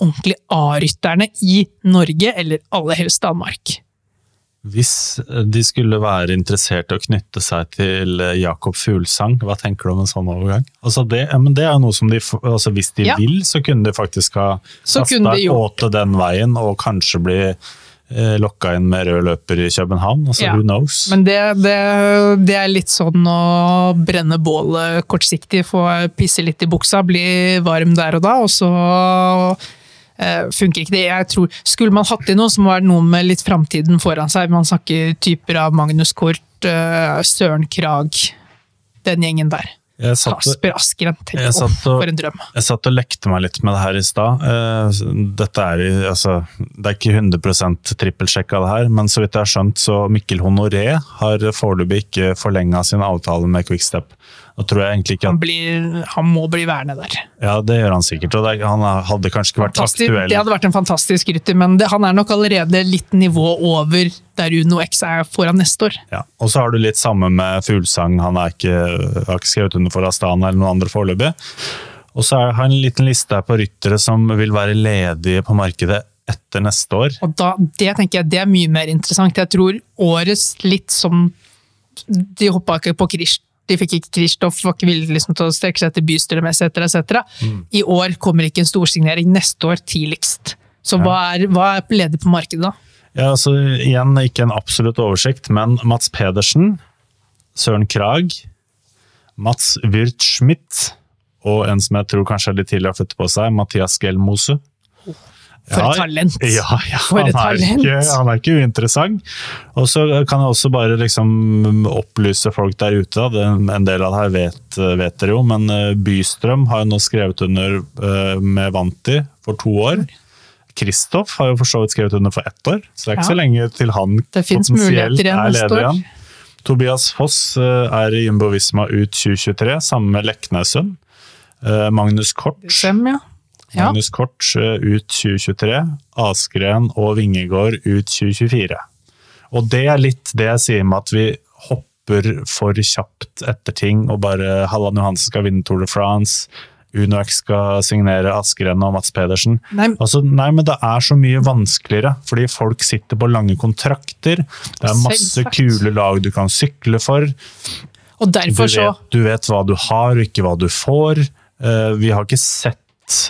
ordentlig A-rytterne i Norge, eller aller helst Danmark. Hvis de skulle være interessert i å knytte seg til Jakob Fuglsang, hva tenker du om en sånn overgang? Altså det, det, er noe som de, altså Hvis de ja. vil, så kunne de faktisk ha kasta åte den veien og kanskje bli eh, lokka inn med rød løper i København. altså ja. who knows? Men det, det, det, er litt sånn å brenne bålet kortsiktig, få pisse litt i buksa, bli varm der og da, og så uh, funker ikke det. Jeg tror, Skulle man hatt i noe, så må det være noe med litt framtiden foran seg. Man snakker typer av Magnus Kort, uh, Søren Krag, den gjengen der. Kasper Askeren, tenk opp, for en drøm. Jeg satt og lekte meg litt med det her i stad. Eh, dette er, altså, det er ikke 100 trippelsjekk av det her, men så vidt jeg har skjønt, så Mikkel Honoré har foreløpig ikke forlenga sin avtale med Quickstep. Han, blir, han, må bli værende der. Ja, det gjør han sikkert. og det, Han hadde kanskje ikke vært aktuell. Det hadde vært en fantastisk rytter, men det, han er nok allerede litt nivå over der Uno X er foran neste år. Ja, Og så har du litt samme med Fuglsang. Han er ikke, har ikke skrevet under for Astana eller noen andre foreløpig. Og så har han en liten liste her på ryttere som vil være ledige på markedet etter neste år. Og da, Det tenker jeg det er mye mer interessant. Jeg tror årets litt som De hoppa ikke på Krish de fikk ikke Kristoff, var ikke villig liksom til å strekke seg til bystyret med etc. etc. Mm. I år kommer ikke en storsignering, neste år tidligst. Så ja. hva, er, hva er ledig på markedet da? Ja, altså Igjen ikke en absolutt oversikt, men Mats Pedersen, Søren Krag, Mats Wirtschmidt og en som jeg tror kanskje er litt tidlig har født på seg, Mathias Gelmose. For et talent! Ja, ja han, er talent. Ikke, han, er ikke, uinteressant. Og så kan jeg også bare liksom opplyse folk der ute, da. en del av det her vet, vet dere jo, men eh, Bystrøm har jo nå skrevet under eh, med Vanti for to år. Kristoff har jo for så vidt skrevet under for ett år, så det er ikke ja. så lenge til han potensielt er leder igjen. Tobias Foss eh, er i Jumbo Visma ut 2023, sammen med Leknessund. Magnus Kort Sem, ja. Magnus Kort ut 2023. Askren og Vingegård ut 2024. Og det er litt det jeg sier med at vi hopper for kjapt etter ting, og bare Halland Johansen skal vinne Tour de France. Unox skal signere Askeren og Mats Pedersen. Nei. Altså, nei, men det er så mye vanskeligere, fordi folk sitter på lange kontrakter. Det er masse kule lag du kan sykle for. Og derfor du vet, du vet hva du har og ikke hva du får. Uh, vi har ikke sett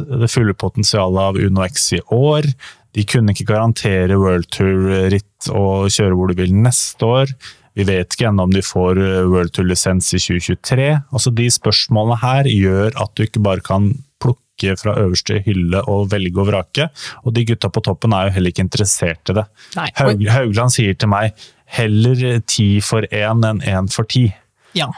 det fulle potensialet av Uno X i år. De kunne ikke garantere World Tour-ritt og kjøre hvor du vil neste år. Vi vet ikke ennå om de får World Tour-lisens i 2023. Altså De spørsmålene her gjør at du ikke bare kan plukke fra øverste hylle og velge og vrake. Og de gutta på toppen er jo heller ikke interessert i det. Haug, Haugland sier til meg heller ti for én enn én for ti. Ja,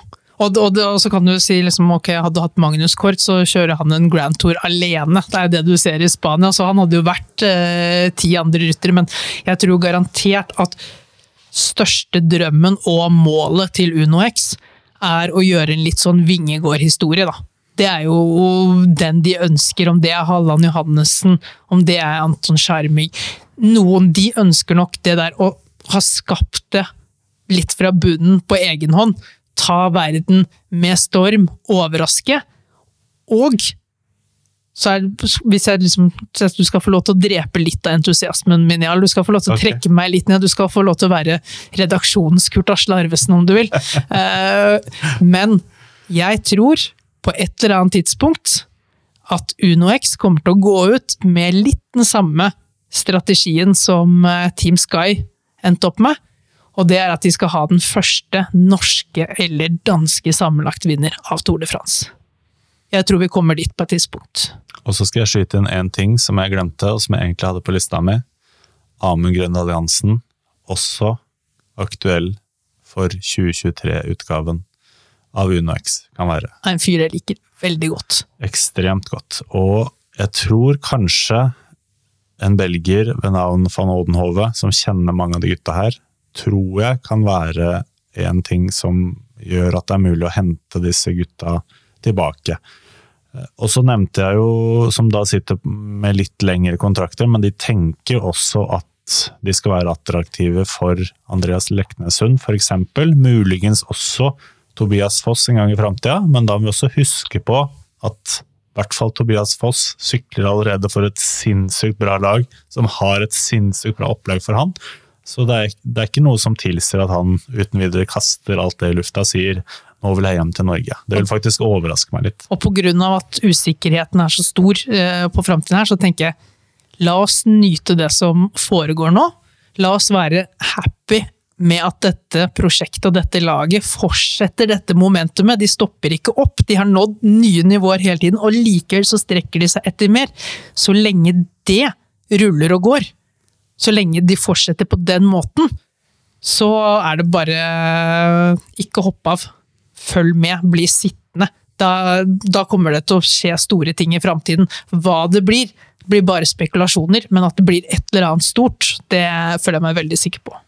og, og, og, så kan du si liksom, ok, hadde du hatt Magnus Kort, så kjører han en Grand Tour alene. Det er jo det du ser i Spania. Så han hadde jo vært eh, ti andre ryttere, men jeg tror garantert at største drømmen og målet til Uno X er å gjøre en litt sånn Vingegård-historie, da. Det er jo den de ønsker, om det er Halland Johannessen, om det er Anton Skjermig. Noen de ønsker nok det der å ha skapt det litt fra bunnen på egen hånd ta verden med storm, overraske. Og så er, hvis jeg liksom, du skal få lov til å drepe litt av entusiasmen min, Jarl. Du skal få lov til å trekke okay. meg litt ned. Du skal få lov til å være redaksjonens Kurt Asle Arvesen, om du vil. uh, men jeg tror, på et eller annet tidspunkt, at UnoX kommer til å gå ut med litt den samme strategien som eh, Team Sky endte opp med. Og det er at de skal ha den første norske eller danske sammenlagtvinner av Tour de France. Jeg tror vi kommer dit på et tidspunkt. Og så skal jeg skyte inn én ting som jeg glemte, og som jeg egentlig hadde på lista mi. Amund Grønn Alliansen, også aktuell for 2023-utgaven av UnoX, kan være. En fyr jeg liker veldig godt. Ekstremt godt. Og jeg tror kanskje en belgier ved navn van Odenhove, som kjenner mange av de gutta her, tror jeg kan være en ting som gjør at det er mulig å hente disse gutta tilbake. Og så nevnte jeg jo, som da sitter med litt lengre kontrakter, men de tenker også at de skal være attraktive for Andreas Leknessund, f.eks. Muligens også Tobias Foss en gang i framtida, men da må vi også huske på at i hvert fall Tobias Foss sykler allerede for et sinnssykt bra lag, som har et sinnssykt bra opplegg for han. Så det er, det er ikke noe som tilsier at han uten videre kaster alt det i lufta og sier nå vil jeg hjem til Norge. Det vil faktisk overraske meg litt. Og pga. at usikkerheten er så stor eh, på framtiden her, så tenker jeg la oss nyte det som foregår nå. La oss være happy med at dette prosjektet og dette laget fortsetter dette momentumet. De stopper ikke opp, de har nådd nye nivåer hele tiden, og likevel så strekker de seg etter mer. Så lenge det ruller og går, så lenge de fortsetter på den måten, så er det bare ikke hoppe av. Følg med, bli sittende. Da, da kommer det til å skje store ting i framtiden. Hva det blir, blir bare spekulasjoner, men at det blir et eller annet stort, det føler jeg meg veldig sikker på.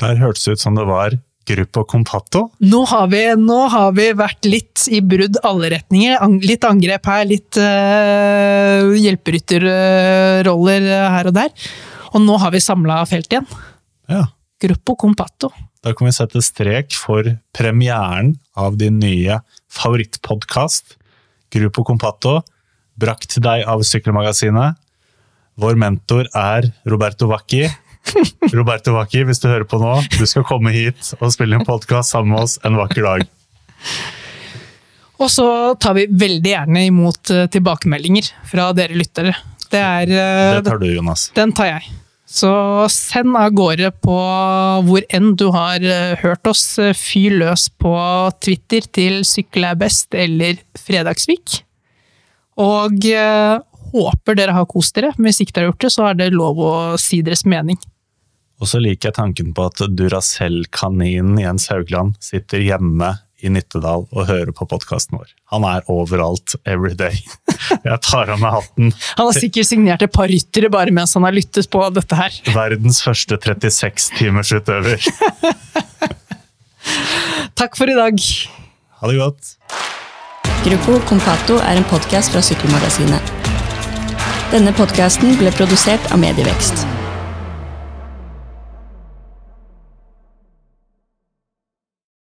Der hørtes det ut som det var Gruppo Compatto. Nå har, vi, nå har vi vært litt i brudd alle retninger. Litt angrep her, litt uh, hjelperytterroller her og der. Og nå har vi samla felt igjen. Ja. Gruppo Compatto. Da kan vi sette strek for premieren av din nye favorittpodkast, Gruppo Compatto, brakt til deg av Sykkelmagasinet. Vår mentor er Roberto Vacchi. Roberto Vacchi, hvis du hører på nå, du skal komme hit og spille en podkast sammen med oss en vakker dag. Og så tar vi veldig gjerne imot eh, tilbakemeldinger fra dere lyttere. Det er eh, Det tar du, Jonas. Den tar jeg. Så send av gårde på hvor enn du har eh, hørt oss. Fyr løs på Twitter til Sykkel er best eller Fredagsvik. Og håper dere har kost dere. Hvis ikke dere har gjort det, så er det lov å si deres mening. Og så liker jeg tanken på at Duracell-kaninen Jens Haugland sitter hjemme i Nittedal og hører på podkasten vår. Han er overalt, every day. Jeg tar av meg hatten. Han har sikkert signert et par ryttere bare mens han har lyttet på dette her. Verdens første 36-timersutøver. Takk for i dag. Ha det godt. Gruppo Compato er en podkast fra Sykkelmagasinet. Denne podkasten ble produsert av Medievekst.